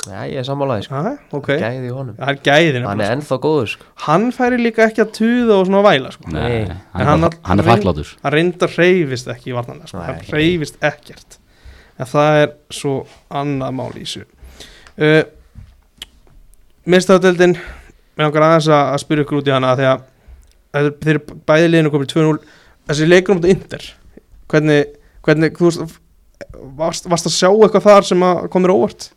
Já, ég er sammálaði sko. Já, ok. Gæði í honum. Það er gæðin Hann er ennþá góður sko. Hann færi líka ekki að tuða og svona væla sko. Nei, hann, En er hann- hann er hann- þakklátur Hann reyndar hreyfist ekki í varnarlega sko. Nei. Hann hreyfist ekkert. En það er svo annað mál í þessu. Uh, Mistaðadeldin Mér langar aðeins að, að spyrja ykkur út í hana að þeir eru bæði liðinu komið 2-0 Þessi leikur um þetta Inter Hvernig, hvernig þú varst, varst að sjá eitthvað þar sem komir óvart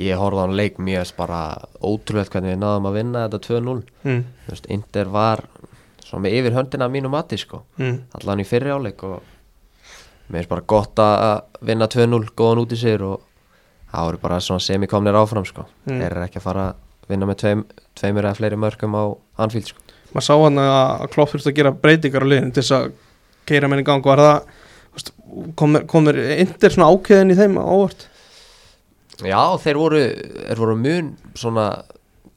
Ég horfði á hann leik mjög bara ótrúlegt hvernig við náðum að vinna þetta 2-0 mm. Inder var svo með yfir höndina mínu mati sko Mm. allan í fyrri áleik og mér finnst bara gott að vinna 2-0 góðan út í sig og það voru bara svona semikomnir áfram sko. Mm. þeir eru ekki að fara að vinna með tveim, tveimur eða fleiri mörgum á Anfield sko. Maður sá hann að Klopp þurfti að gera breytingar á liðinu til þess að keira menn í gang. Var það komir, komir Inter svona ákveðin í þeim á óvart Já, þeir voru, voru mun svona,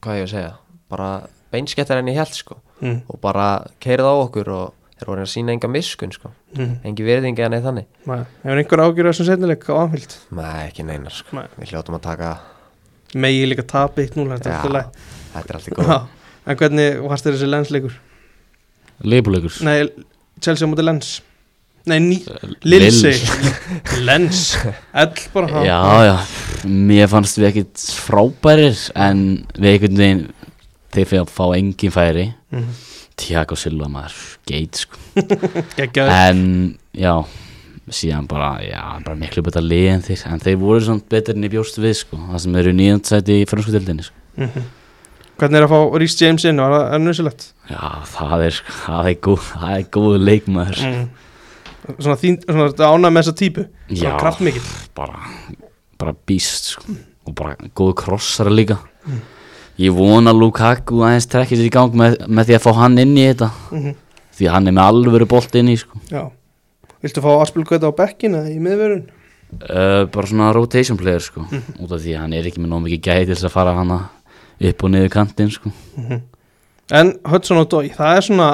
hvað ég að segja bara beinskettar enn í held sko. Mm. og bara keirið á okkur og þeir voru að sína enga miskun sko. Mm. engi verðingi en eða þannig. Nei, hefur einhver ágjörð þessum setnileik á anfild Nei, ekki neinar sko. Nei. við hljótum að taka, megi líka tapi 1-0 þetta er er allt í góð en hvernig varst þér þessi lensleikur? Leipuleikur Nei, Chelsea á móti lens. Nei, ný, Lindsay. Lens, L bara ha. Já, já, mér fannst við ekkit frábærir en við einhvern veginn þeir fyrir að fá engin færi. Mm. Tiago Silva maður, geit sko en já síðan bara, já, bara miklu betra lið en þeir, en þeir voru svona betur en ég bjóst við sko, það sem eru nýjandsæti í fransku dildinni sko. Mhm. Hvernig er að fá Rhys James inn, var það ennúsilegt? já, það er, sko, það er góð það er góð leikmaður Mm. Svona þín, svona ánað með þessa típu Svona Já. kraftmikill bara, bara býst sko. og bara góð krossara líka ég vona Lukaku aðeins trekkir sér í gang með, með því að fá hann inn í þetta Mhm. því að hann er með alvöru bolt inn í sko. Já Viltu fá Aspilgöta á bekkin eða í miðvörun? uh, bara svona rotation player sko. út af því að hann er ekki með nóg mikið gæði til þess að fara hana upp og niður kantinn sko. En Hudson og Dói, það er svona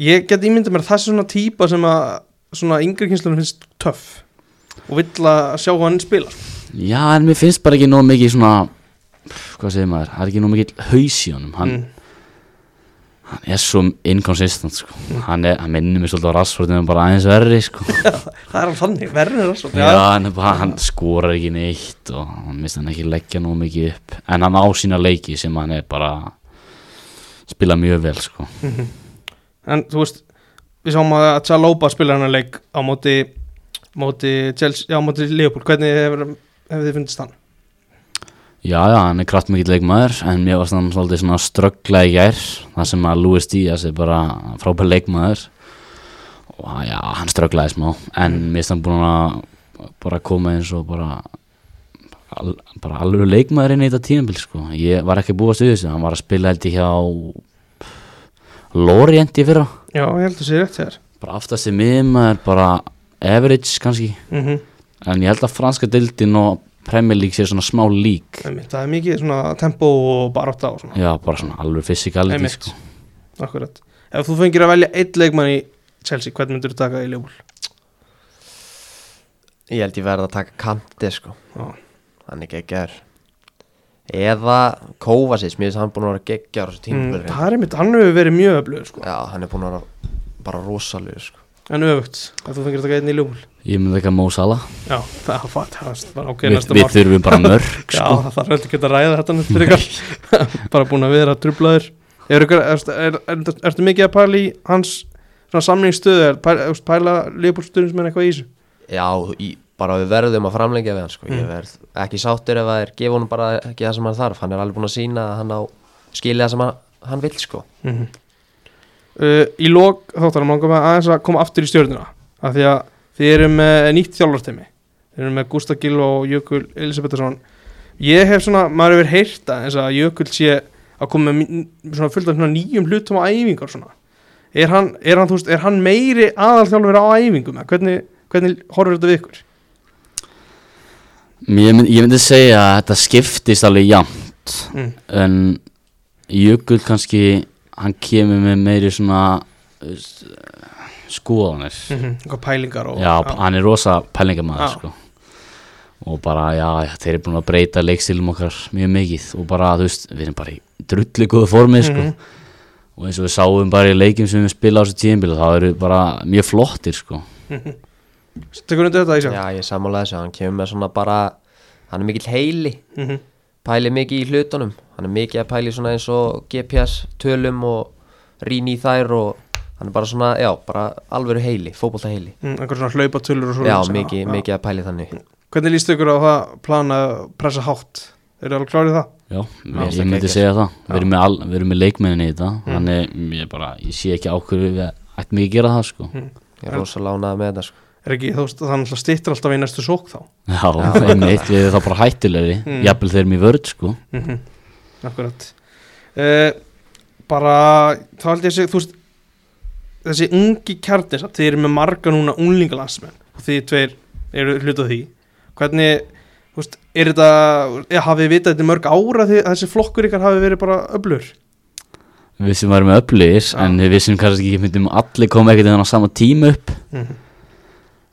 Ég get ímyndið mér að það er svona típa sem að svona yngri kynslunum finnst töff og vill að sjá hann spila já en mér finnst bara ekki nóg mikið svona hvað segir maður, það er ekki nóg mikið haus í honum hann, Mm. hann er svo inconsistent sko. hann, er, hann minnir mig svolítið á Rashford en bara aðeins verri sko. Það er alveg þannig, svo Já, hann, bara, hann skorar ekki neitt og hann mist hann ekki leggja nú mikið upp en hann á sína leiki sem hann er bara spila mjög vel sko. En þú veist, við sáum að Tjalópa spila hann leik á móti móti Chelsea, já, móti Leopold hvernig hefur, hefur þið fundist hann? Já, já, hann er kraftmikill leikmaður en mér varst hann svolítið svona ströggla í gær þar sem að Luis Díaz er bara frábær leikmaður og já, hann strögglaði smá en mér finnst hann búin að bara koma eins og bara al, bara alveg leikmaður inn í þetta tímabil sko. ég var ekki búast við þessu hann var að spila held ég hjá Lorient í fyrra Já, ég held að sé rétt hér bara aftast í miðmaður bara average kannski mm -hmm. en ég held að franska dildin og Premier League sé svona smá lík Það er mikið svona tempo og baróta og svona. Já, bara svona alveg fysikality Einmitt. sko. Akkurat. Ef þú fengir að velja eitt leikmann í Chelsea, hvern myndur þú taka í Leopold? Ég held ég verði að taka kanti sko. Já, Hann er geggjar Eða Kovacic, mér finnst hann búin að vera þessu mm, það er einmitt, hann hefur verið mjög öflugur sko. Já, hann er búin að vera bara rosalega sko. En öfugt, ef þú fengir að taka einn í Leopold ég myndi ekki að Mo Salah Já, það er er ok við, næsta við mál. þurfum bara mörg Já, sko. það þarf ekki að ræða þetta neitt fyrir ykkar Bara búin að vera trublaður er, er, er, er, Ertu mikið að pæla í hans samningsstöðu er pæla, er, pæla Leopold stuðnismenn eitthvað í þessu? Já, í, bara við verðum að framlengja við hann sko. Mm. Ég verð ekki sáttur ef það er gefa honum bara ekki það sem hann þarf Hann er alveg búin að sína að hann á skilja það sem hann, hann vill sko Mm uh, Í lok þáttanum langum við aðeins að koma aftur í stjórnuna af því að þið eru með nýtt þjálfartemi þið eru með Gustaf Gill og Jökul Elisabethsson ég hef svona, maður hefur heyrt að eins að Jökul sé að koma með fullt af nýjum hlutum á æfingar svona. Er hann, er hann, veist, er hann meiri aðalþjálfur á æfingum? Hvernig, hvernig horfur þetta við ykkur? Ég myndi, ég myndi segja að þetta skiptist alveg jafnt mm. en Jökull kannski hann kemur með meiri svona skoðanir -hmm. eitthvað pælingar og já, hann er rosa pælingamæður sko. og bara, já, þeir eru búin að breyta leikstilum okkar mjög mikið og bara, þú veist, við erum bara í drulli góðu formið, sko Mhm. og eins og við sáum bara í leikjum sem við spila á þessu tíðinbílu, það eru bara mjög flottir, sko tekur undir þetta Ísak Já, ég sammála þessu, hann kemur með svona bara hann er mikill heili mm -hmm. pæli mikið í hlutunum hann er mikið að pæli svona eins og GPS tölum og rýni í þær og hann er bara svona, já, bara alvöru heili, fótbolta heili mm, einhver svona hlaupatölur og svo Já, mikið, mikið að pæli þannig. Hvernig líst ykkur á það plan að pressa hátt? Eru alveg klárið það? Já, Já, ég, það myndi segja það. Já. Við erum með, al, við erum með leikmennin í þetta Mm. Þannig, ég bara, ég sé ekki ákveður við ættum ekki að gera það, sko. Ég er rosa lánað með þetta sko. er ekki, þú veist, það náttúrulega stýttir alltaf í næstu sók þá? Já, einmitt, við erum það bara hættulegri. Mm. Jafnvel þeir eru í vörð, sko. Mm -hmm. akkurat. Uh, bara þá held ég að segja, þú veist þessi ungi kjarnir þið eru með marga núna unglingalansmenn og þið tveir eru hluta því hvernig, þú veist, er þetta ja, hafið vitað þetta mörg ára því þessi flokkur ykkar hafi verið bara öblur Við sem varum öflugis Já. En við vissum kannski ekki myndum allir koma ekkert á sama tíma upp mm -hmm.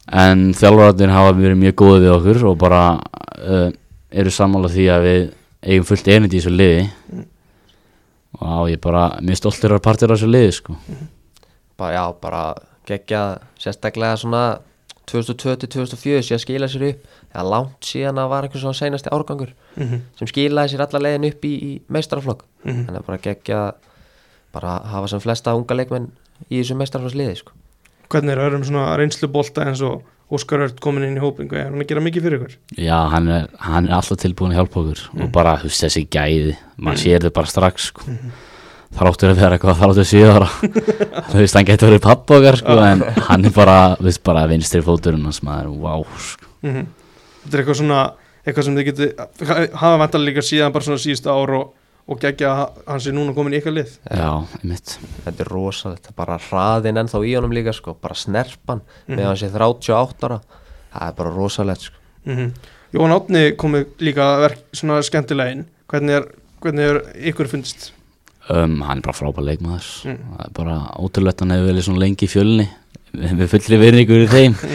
En þjálfararnir hafa verið mjög góðið við okkur Og bara uh, eru sammála því að við eigum fullt erindi í þessu liði Mm. Og á ég bara, mjög stoltir að partir af þessu liði, sko bara, Já, bara geggja sérstaklega svona 2020-2004 sé að skila sér upp eða langt síðan að var einhver svona seinasti árgangur Mm -hmm. sem skilaði sér alla leiðin upp í, í meistaraflokk Mhm. þannig að bara geggja bara hafa sem flesta unga leikmenn í þessu meistaraflokksliði sko. hvernig er öðrum svona reynslubolta eins og Óskar Ört komin inn í hópingu er hann að gera mikið fyrir ykkur Já, hann er, hann er alltaf tilbúin að hjálpa okkur Mm. og bara, þú veist, þessi gæði maður sér þau bara strax, sko þráttur að vera eitthvað, þráttur sjö ára þú veist, hann getur verið pappa okkar, sko en hann er bara, þú veist, bara vinstri fóturinn hans maður, wow, sko. Mm þetta er eitthvað svona eitthvað sem þið geti hafa vantarlega líka síðan bara svona síðustu ár og, og gegja að hann sé núna komin í ykkar lið. Já, einmitt. Þetta er rosalegt, bara hraðin ennþá í honum líka sko, bara snerpan Mhm. með hann sé 38 ára. Það er bara rosalegt sko. mm Jón Átni komið líka verk svona skemmtilega inn. Hvernig er, hvernig er ykkur fundist um, hann er bara frábær leikmaður. Mm. það er bara ótrúlegt hann hefur verið svona lengi í fjölni við fullri verðingur í þeim.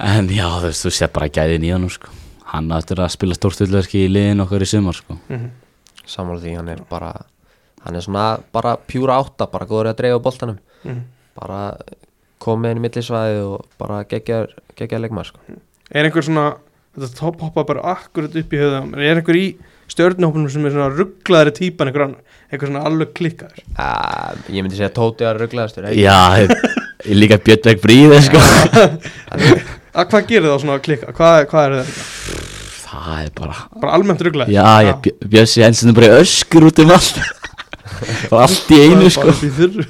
Mm. en já, þú veist, þú sé bara gæðin í hann, sko. Hann áttur að spila stórstillverki í liðin okkar í sumar, sko. Mm sammála því, hann er bara hann er svona bara pjúra átta bara góður að dreifa boltanum. -hmm. bara komið inn í millisvæði og bara geggja leikmaður sko. er einhver svona þetta topp hoppa bara akkurat upp í höfðum er einhver í stjörnhópunum sem er svona rugglaðari típan einhver annar einhver svona alveg klikkaður. Uh, ég myndi segja Tóti að rugglaðastur Já, ég, líka Björnberg Bríði sko. að hvað gerir það svona klikka? Hvað, hvað er það Það er bara bara almennt rugglaður? Já, já, Bjö- Bjössi Hensen er bara öskur út um allt. Bara allt í einu sko bara upp í þurru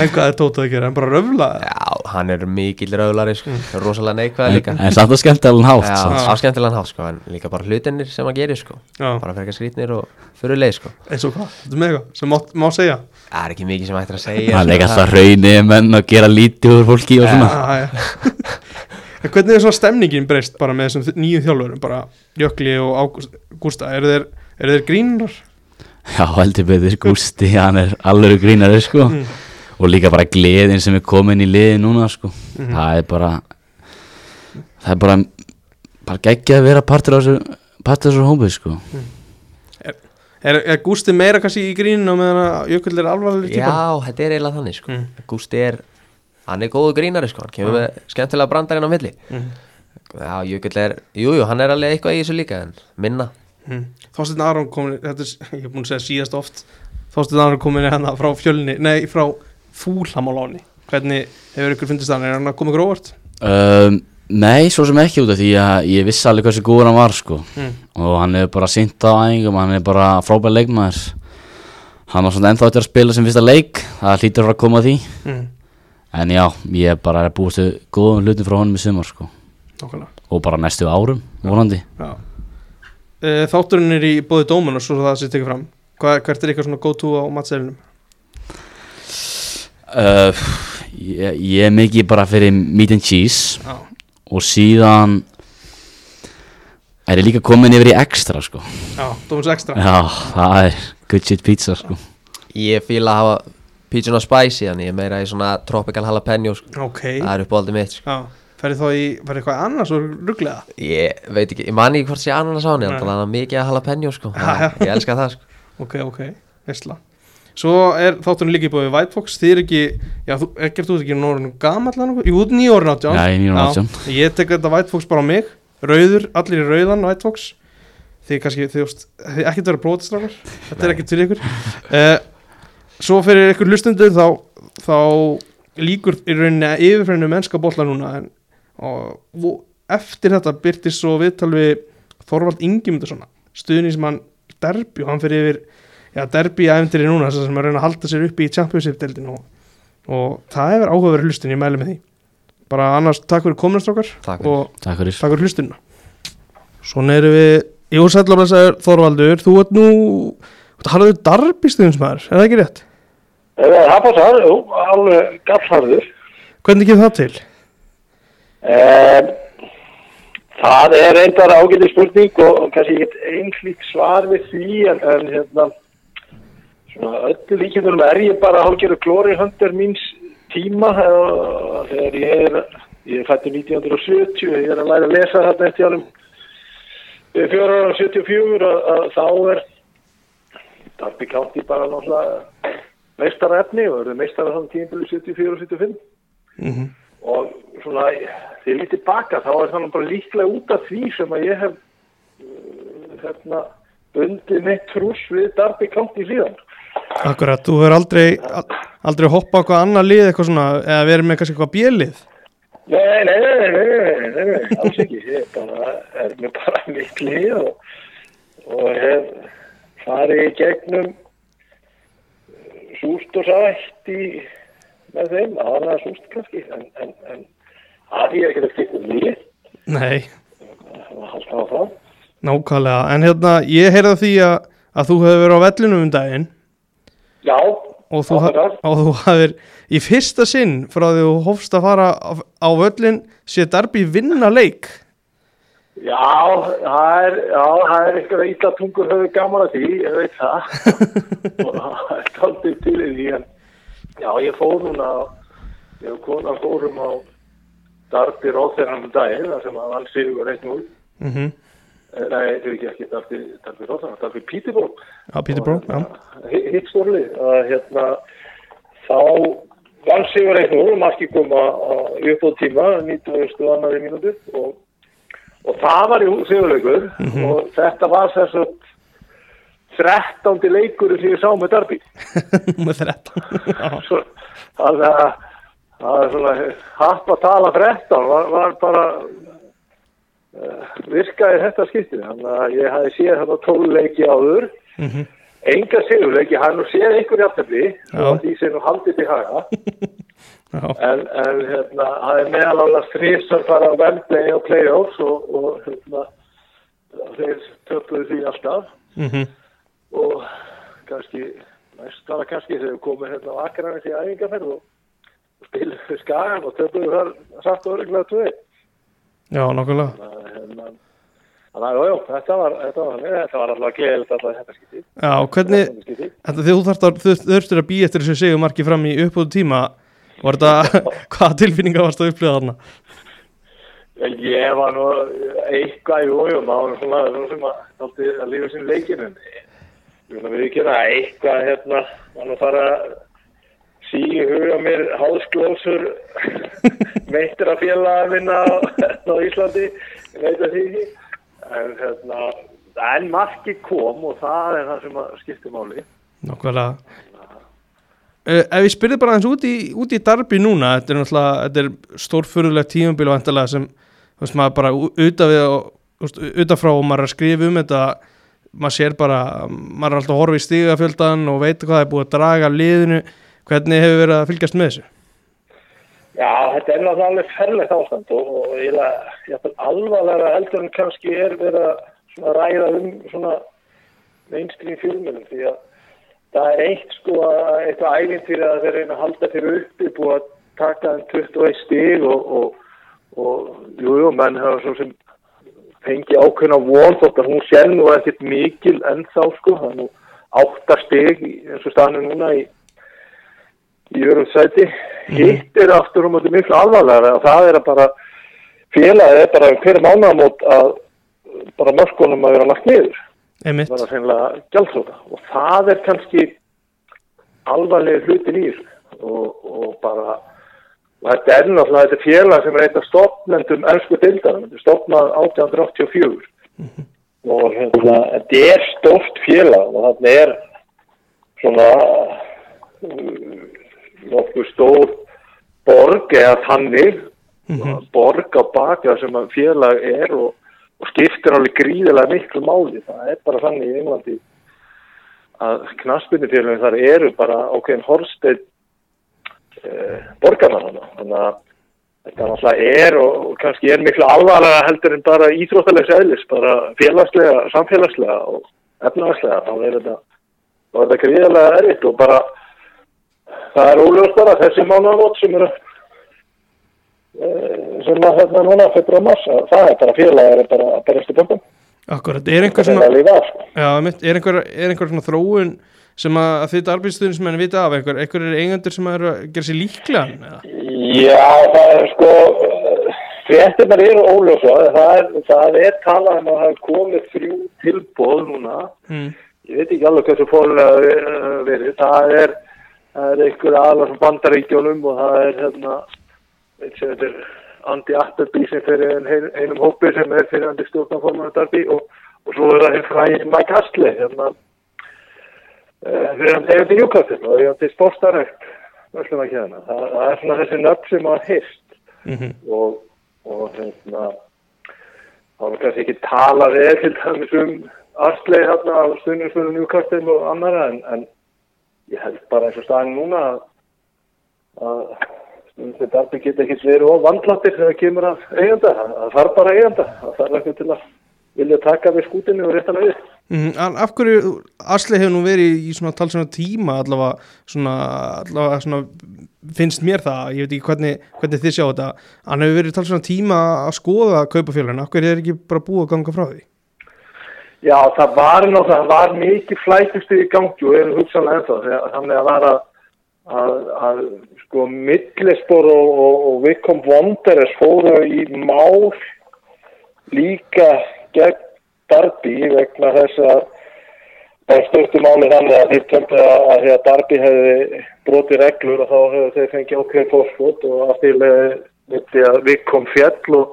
en hvað er Tóta að gera, en bara röfla. Já, hann er mikill rauðlari sko. rosalega neikvæð En, líka. en samt að skemmt alveg hátt Já, samt. á skemmtilegan hátt sko, en líka bara hlutinir sem hann gerir sko. bara fyrir ekki skrýtnir og fyrir leið sko. eins og hvað, þetta er með eitthvað sem má, má segja? Það er ekki mikið sem hættir að segja Það er ekki sko, alltaf raunni menn að gera lítið úr fólki og svona. Já, já. en hvernig er svona stemningin breyst bara með þessum nýju þjálfurum? Bara Jökli og Ágúst- Gústa eru þeir, eru þeir grínar? Já, heldur betur Gústi, hann er alveg grínari sko. Mm. Og líka bara gleðin sem er komin í liði núna sko Mhm. Það er bara Það er bara Bara geggja að vera partur af þessu þessu hópið sko er, er Gústi meira kannski í gríninu meðan Jökull er alvarlega típa Já, þetta er eiginlega þannig sko. Mm. Gústi er hann er góðu grínari sko. hann kemur með skemmtilega brandarinn á milli mm. Já, Jökull er, jújú, jú, hann er alveg eitthvað í þessu líka en minna mm. Þorsteinn Aron komin þetta er, ég er búin að segja síðast oft Þorsteinn Aron komin hérna frá fjölni nei, frá fúlhamáláni hvernig hefur ykkur fundist hann, er hann að koma ykkur óvart? Um, Nei, svo sem ekki út af því að ég vissi alveg hversu góður hann var sko. Mm. og hann hefur bara sýnt á æfingum hann er bara frábær leikmaður. Hann var svona ennþá eftir að spila sem fyrsta leik það hlýtur fara að koma því. Mm. en já, ég er bara búast við góðum hlutum frá honum í sumar sko. Og bara næstu árum, vonandi. Já. Eh, Þátturinn er í bóði dómun og svo það sem tekið fram. Hvað, hvert er eitthvað svona go to á matselinum? Uh, ég, ég er mikið bara fyrir meat and cheese Já, og síðan er ég líka komin yfir í extra sko já, Dómus Extra Já, það er good shit pizza sko Ég fíla að hafa pítsuna spicy Þannig ég er meira í svona tropical jalapeno sko. Ok, Það er uppáldið mitt sko. já Ferði þá í, ferði eitthvað annars og rugglega Ég veit ekki, ég man ekki hvort sé ananas á henni Nei. Þannig að það er mikið að jalapeno sko. Já, já. Ég elska það sko. Ok, ok, veistla Svo er þátturinn líka í búið White Fox. Þið er ekki, já, þú, ekkert þú ert ekki eða nokkuð? Jú, nýjórn átján. Já, Já, 18. Ég tek þetta White Fox bara á mig. Rauður, allir í rauðan White Fox. Þið kannski, þið veist, þið ekkert vera brótistrákar Þetta er ekkert fyrir ykkur. Uh, Svo fyrir ykkur lustundur þá, þá líkur í rauninni að yfirfræninu mennska bolla núna en, og, og eftir þetta byrtist svo viðtal við Þorvald Ingimundarsson stuðnismann Derby og hann fyrir yfir já, Derby æfndir núna sem er að reyna að halda sér uppi í Championship-deldin og, og það hefur áhugaverið hlustin, ég mæli með því bara annars takk fyrir kominastrákar Takk fyrir. og Takk fyrir takk fyrir hlustunna Svona erum við Jú, sætlablessaður Þorvaldur þú ert nú harður Derby stuðnismæður, er það ekki rétt? Eh, Það passar, jú, alveg gallharður. Hvernig kemur það til? Um, það er einbar ágæti spurning og kannski ekki einhlík svar við því en, en hérna, svona öllu líkjum er ég bara hálfgerðu glóri höndur míns tíma þegar ég er, ég er fættur 1970 ég er að læra að lesa þetta eftir ánum fjóra ára 74 að, að þá er Darby County bara náttúrulega meistara efni og eru meistara þannig tímabili 74 og 75 Mm og svona þegar ég lítið baka þá er þannig bara líklega út af því sem að ég hef uh, hérna bundið mitt trús við Darby County síðan Akkurat, þú hefur aldrei al- aldrei hoppað á eitthvað annað lið eitthvað svona, eða verið með kannski eitthvað bjölið Nei, nei, nei, nei, nei, nei, alls ekki. Ég bara, er með bara mitt lið og, og hef farið í gegnum súst og sætt í með þeim, aðra súst kannski en, en, en að ég er ekki að stikka lið. Nei, það var haldt á það nákvæmlega En hérna, ég heyrði af því að, að þú hefur verið á vellinu um daginn og þú, þú hafðir í fyrsta sinn frá því þú hófst að fara á, völlin sé Darby vinna leik Já, það er, er eitthvað illa tungur höfðu gaman að því, ég veit það. og það er taldið til því, en já, ég fór núna, ég og konan fórum á Darby Róþennan um daginn, þar sem að hann sigur reitt nú. mm -hmm. Nei, þetta er ekki ekki Darby Róþennan, Darby Peterborough. Já, Peterborough, já Hi- Hitt stórlið, að hérna, þá vann sigur reitt nú, marki koma á uppbóð tíma, 90. annari mínútu og og það var í sigurleikur og þetta var þess að 13. leikur sem ég sá með Darby með 13 Já, Svo- þannig að það er svona happ að tala 13 var, var bara virkaði þetta skiptið þannig að ég hafi séð þetta 12 leiki áður Mhm. enga sigurleiki, hann nú séð einhver Já. og því sem nú haldið til haga en, en hérna, það er meðal annars þrýs að fara á Wembley og play-offs og, og hérna, þeir töpuðu því alltaf mm og kannski, næst var það kannski þegar komum hérna á Akranis í æfingarferð og, og fyrir skagan og töpuðu þar satt og öruglega tvöði. Já, nákvæmlega Þannig að, hérna, að, já, þetta var, þetta var, þetta var alltaf gleðilegt alltaf þetta skiptið. Já, hvernig, Þetta þú þarft að að býja eftir þessu segumarki fram í uppbúðu tíma var þetta, hvaða tilfinninga varst að upplifa þarna? En Ég var nú eitthvað í ójum, það var svona, svona sem að, þátti að lífa sín leikinu. Ég vil að við ekki það eitthvað, hérna, var nú að fara að síði huga mér hálsglósur meittir að félaga minna á, á Íslandi. En hérna, en marki kom og það er það sem að skipti máli. Nákvæmlega uh, Ef ég spyrði bara eins út í, út í Darby núna þetta er náttúrulega, þetta er stórfurðulegt tímabíl vantarlega sem, veist, bara utan við og, maður er að skrifa um þetta maður sér bara, maður er alltaf að horfa í stigafjöldan og veit hvað það er búið að draga liðinu, hvernig hefur verið að fylgjast með þessu? Já, þetta er náttúrulega alveg ferlegt ástand og, og ég er alvarlega heldur en kannski er verið að ræða um svona mainstream fjölmjölum því að það er eitt sko að eitthvað ævintýri að þeir reyna að halda fyrir uppi búið að taka þeim 21 stig og, og, og jú, jú, menn hafa svo sem fengi ákveðna von þótt að hún sé nú ekkert mikil ennþá sko, það er nú átta stig í- eins og staðinu núna í í örum sæti. Hitt er aftur um þetta miklu alvarlega og það er að bara félagið er bara hver mánamót að bara mörkunum að vera lagt niður. Einmitt. Vera sennilega gjaldþóta og það er kannski alvarlega hlutin í og, og bara og þetta er náttúrulega þetta er félag sem er eitt af stopnendum ennsku er stopnað 1884 og hérna, þetta er stórt félag og þarna er svona nokkuð stór borg eða þannig borg á baka sem félag er og, og skiptir alveg gríðilega miklu máli. Það er bara þannig í Englandi að knaspinufélagin þar eru bara ákveðin horsteinn eh, borgarna hana. þannig að þetta náttúrulega er og, og kannski er miklu alvarlega heldur en bara íþróttalegs eðlis, bara félagslega, samfélagslega og efnagslega, þá er þetta, þetta gríðilega erfitt og bara það er óljóst bara þessi mánuðamót sem eru eh, sem að hérna núna fyrir að massa, það er bara félag er bara að berast í böndum Akkurat, er einhver það er svona að sko. Já, er einhver, er einhver svona þróun sem að, að þitt arbeidsstuðnismenn vita af einhver, einhver er eigendur sem að gera sér líklegan? Já, það er sko fréttirnar eru óljósa það er, það er talað um að það er komið þrjú tilbóð núna Mm. ég veit ekki alveg hversu fórlega verið það er, það er einhver aðlar frá bandaríkjónum og það er hérna þetta er Andy Appleby sem fyrir ein, einum hópi sem er fyrir Andy stjórnarformaður Darby og, og svo er það hinn fræði Mike Astley hérna fyrir hann eigandi Newcastle og eigandi sportarekt það, það er svona þessi nöfn sem að hýrst Mm og, og hérna þá er kannski ekki talað eða til dæmis um Arsley hérna á stundinspunum Newcastle og annara en, en ég held bara eins og staðin núna að, að stundin darbi geta ekki verið of vandlattir þegar það kemur að eiganda. Það, þarf bara eiganda. Það þarf ekki til að vilja taka við skútinu og réttan við Mm, en af hverju Asli hefur nú verið í svona talsvona tíma allavega svona, allavega svona finnst mér það, ég veit ekki hvernig, hvernig þið sjá þetta, hann hefur verið talsvona tíma að skoða kaupafélagin, af hverju er ekki bara búið að ganga frá því? Já, það var nú, það var mikið flækustu í gangi og er hugsanlega ennþá, þannig að var að, að, að sko Midlisbor og, og, og Vikom Wanderers fóru í mál líka gegn Darby vegna þess að það stöktu máli þannig að þeir töldu að, því að Darby hefði brotið reglur og þá hefði þeir fengið ákveðin fórskot og að Vikom fjall og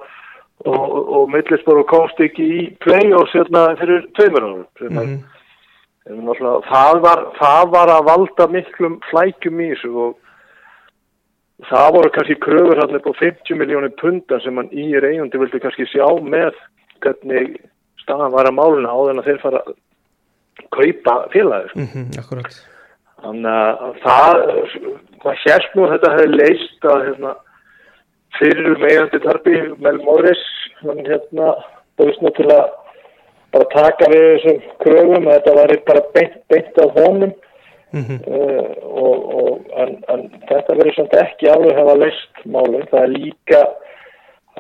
og, og Millisborg komst ekki í play-offs hérna fyrir tveimur árum Mm er, mm það, var, það var að valda miklum flækjum í þessu og það voru kannski kröfur hann upp á 50 miljónir pundan sem hann í reyjundi vildi kannski sjá með hvernig staðan var að máluna á þenn að þeir fara að kaupa félagir sko. -hmm, akkurat. Þannig að það, hvað sérst nú þetta hefði leist að hérna, fyrir meðandi tarpi Mel Morris, hann hérna búist að bara taka við þessum kröfum þetta var bara beint, beint á honum mm uh, og, og en, en þetta verður samt ekki alveg hafa leist málum, það er líka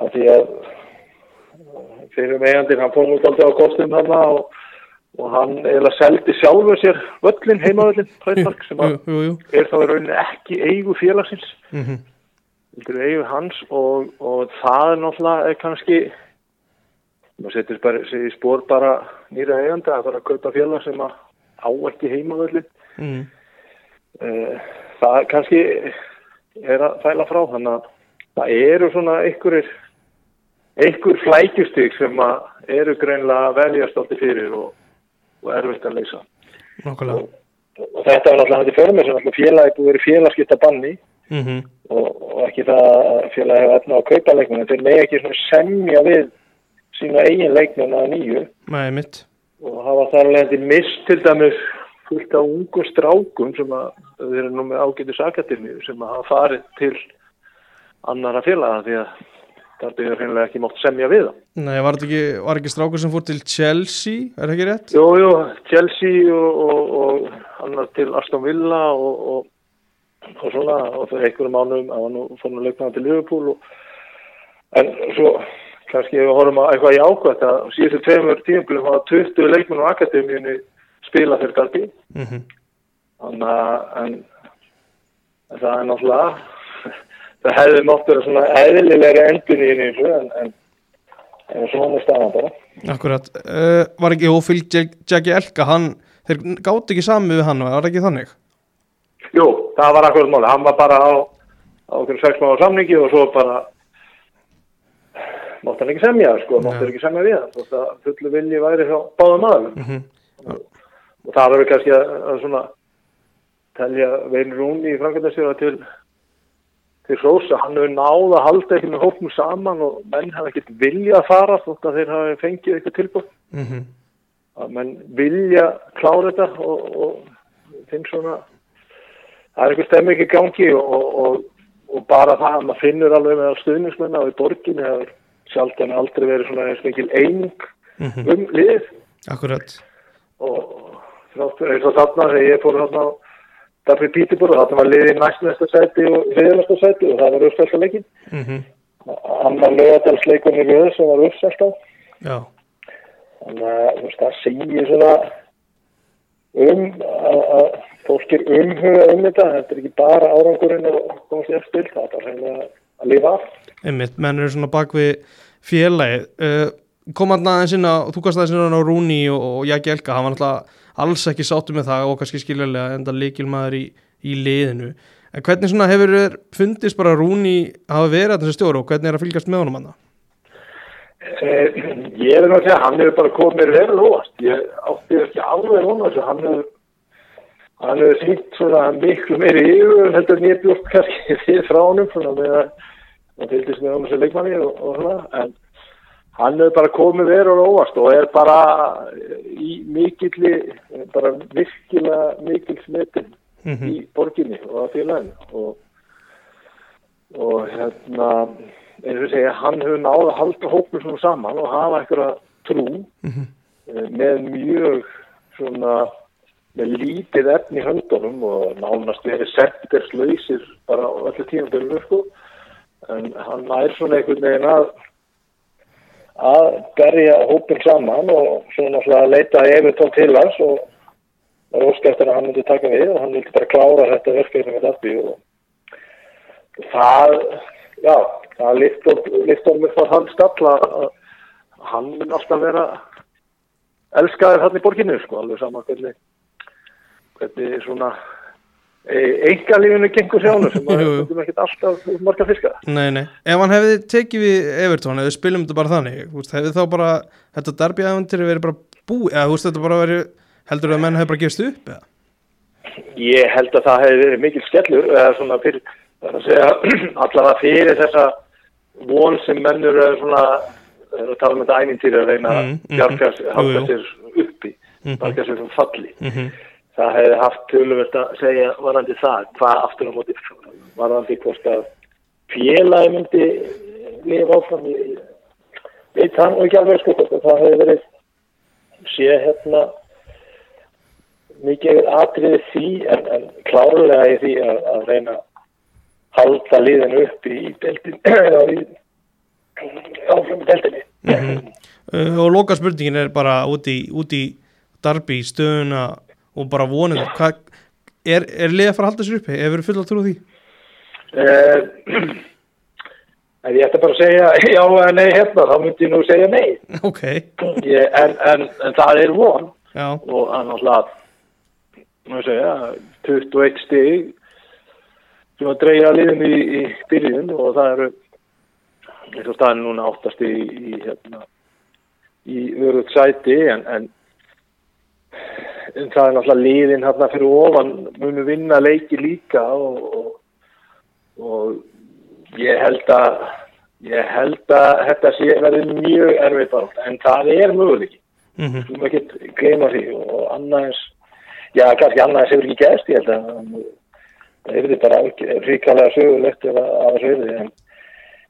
að því að uh, fyrir meðandi hann fór út aldrei á kostum hann og og hann eiginlega seldi sjálfur sér völlin, heimavöllin, sem jú, jú, jú. er þá í rauninni ekki eigu félagsins Mm -hmm. Heldur eigu hans og, og það er náttúrulega kannski maður setur bara í spór bara nýra eiganda að fara að kaupa félag sem að á ekki heimavöllin Mm. Eh, það kannski er að fæla frá þannig að það eru svona einhverjir einhver flækjustík sem að eru greinlega veljast átti fyrir og, og erfitt að leysa. Nákvæmlega. Og þetta er náttúrulega hætti fyrir mig sem félagi búið verið félagskipta banni mm -hmm. og, og ekki það að félagi hefur efna á kaupa leikmenn þeir með ekki semja við sína eigin leikmenn að nýju Nei, og hafa þar alveg mist til dæmis fullt af ungum strákum sem að þeir eru nú með ágætu sakatilni sem að hafa farið til annara félaga því að það er hreinlega ekki mátt semja við það. Nei, var ekki, var ekki strákur sem fór til Chelsea, er það ekki rétt? Jú, jú, Chelsea og, og, og annar til Aston Villa og, og, svona og fyrir einhverjum mánum að hann fór nú leiknaði til Liverpool og, en svo kannski ef við horfum að eitthvað í ákvæmt að síðustu tveimur tímbilum hafa 20 leikmenn á akademíunni spila fyrir Darby Mhm. þannig að en, en það er náttúrulega það hefði mátt vera svona eðlilega endun í þessu en, en, en svona er staðan bara Akkurat, uh, var ekki Ófíl Jackie Elka, hann, þeir gátt ekki sami við hann, var það ekki þannig? Jú, það var akkurat máli, hann var bara á, á okkur sex mánu samningi og svo bara mátt hann ekki semja, sko, mátt hann ekki semja við hann, þótt að fullu vilji væri hjá báðum aðeins Mhm. og það verður kannski að, að svona telja Vein Rúni í framkvæmdastjóra til til Rósa, hann hefur náð að halda ekki með hópum saman og menn hafa ekkert vilja að fara þótt að þeir hafa fengið eitthvað tilbúð Mm að menn vilja klára þetta og, og finn svona það er eitthvað stemming í gangi og, og, og, og bara það að maður finnur alveg með stuðnismenn á í borginni það er sjálf en aldrei verið svona eins mikil eining Mhm. um lið. Akkurat, og þáttur eins og þarna þegar ég fór þarna á Darfi Pítibor og þarna var liðið næst næsta sæti og hliðnasta sæti og það var uppsælta leikin mm annar lögadalsleikunni við sem var uppsælta já, þannig að það segir svona um að, að fólk er umhuga um þetta þetta er ekki bara árangurinn og komast ég eftir það er bara hreinlega að lifa af einmitt, menn eru svona bak við félagið. Uh, kom hann aðeins inn á, þú gast aðeins inn á Rúni og, og Jackie Elka, hann var náttúrulega alls ekki sáttu með það og kannski skiljulega enda líkilmaður í, í liðinu. En hvernig svona hefur þér fundist bara Rúni hafa verið að þessi stjóru og hvernig er að fylgjast með honum hann? Eh, ég er náttúrulega, hann hefur bara komið vel óvast ég átti ekki alveg róna þessu. Hann hefur hann hefur sýnt svona miklu meiri yfir heldur en ég bjóst kannski við frá honum svona með að hann fylgist með honum sem leikmanni og, og svona. En hann hefur bara komið vel óvast og er bara í mikilli bara virkilega mikil smetin Mm í borginni og að félaginu. Og, og hérna segja, hann hefur náð að halda hópum svona saman og hafa einhverja trú Mhm. eh, með mjög svona með lítið efni í höndunum og nánast verið setterslausir bara á öllu tímabölinu sko en hann er svona einhvern veginn að að berja hópin saman og svona að leita Evertón til hans og það er óskæft að hann myndi taka við og hann vildi bara klára þetta verkefni með Dabbi og það, já, um mig það hann stalla að hann mun alltaf vera elskaður hann í borginni, sko, alveg sama hvernig hvernig svona engalífinu gengur sjánu sem að við ekkert alltaf marga fiska Nei, nei, ef hann hefði tekið við Evertón, við spilum þetta bara þannig þú hefði þá bara, þetta derbi aðvendir verið bara búið, eða þú veist, þetta bara verið heldur að menn hefði bara gefist upp eða? Ég held að það hefði verið mikil skellur eða svona fyrir, að allavega fyrir þessa von sem mennur er svona er að tala um þetta æmintýri að reyna Mm, að mhm. bjarga Jú, halda jú. sér uppi Mhm. bjarga sér sem falli Mm það hefði haft töluvert að segja varandi það, hvað aftur á móti varandi hvort að félagi myndi lifa áfram ég veit það nú ekki alveg hvort að það hefði verið sé hérna mikið atriði því en, en klárlega í því að, að reyna halda liðinu upp í deltin í áfram í deltinni uh, og loka spurningin er bara út í, út í darbi, stöðuna og bara vonið hvað er, er liðið að fara að halda sér uppi, hefur full að trú því? Eh, En ég ætti bara að segja já eða nei hérna, þá myndi ég nú segja nei. ok, Ég, en, en, en það er von. Já, og ég segja, 21 stig sem að dreyja liðin í, í byrjun og það eru eins og staðin núna áttast í, í, hérna, í örugt sæti en, en, en það er náttúrulega liðin hérna fyrir ofan munu vinna leiki líka og, og, og ég held að ég held að þetta sé verið mjög erfitt átt en það er möguleiki. Mm þú maður ekki gleyma því og annars, já kannski annars hefur ekki gæst, ég held að það hefur bara ríkalega sögulegt ef að að það sögulegt en,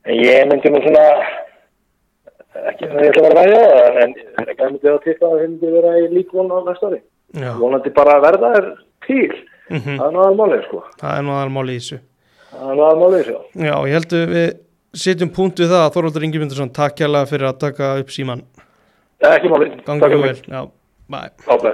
en ég myndi nú svona ekki það ég ætla að vera ræða það en ég myndi að tippa að það myndi vera í líkvon á næsta ári. Vonandi bara að verða er til. Mhm. það er náðan málið sko. Það er nú aðal máli í þessu. Það er náðan málið sko Já, ég held að við setjum punkt við það. Þorvaldur Ingi Myndarsson, takk kjærlega fyrir að taka upp síman ekki málið, Gangi takk ykkur fyrir vel, já, ábæð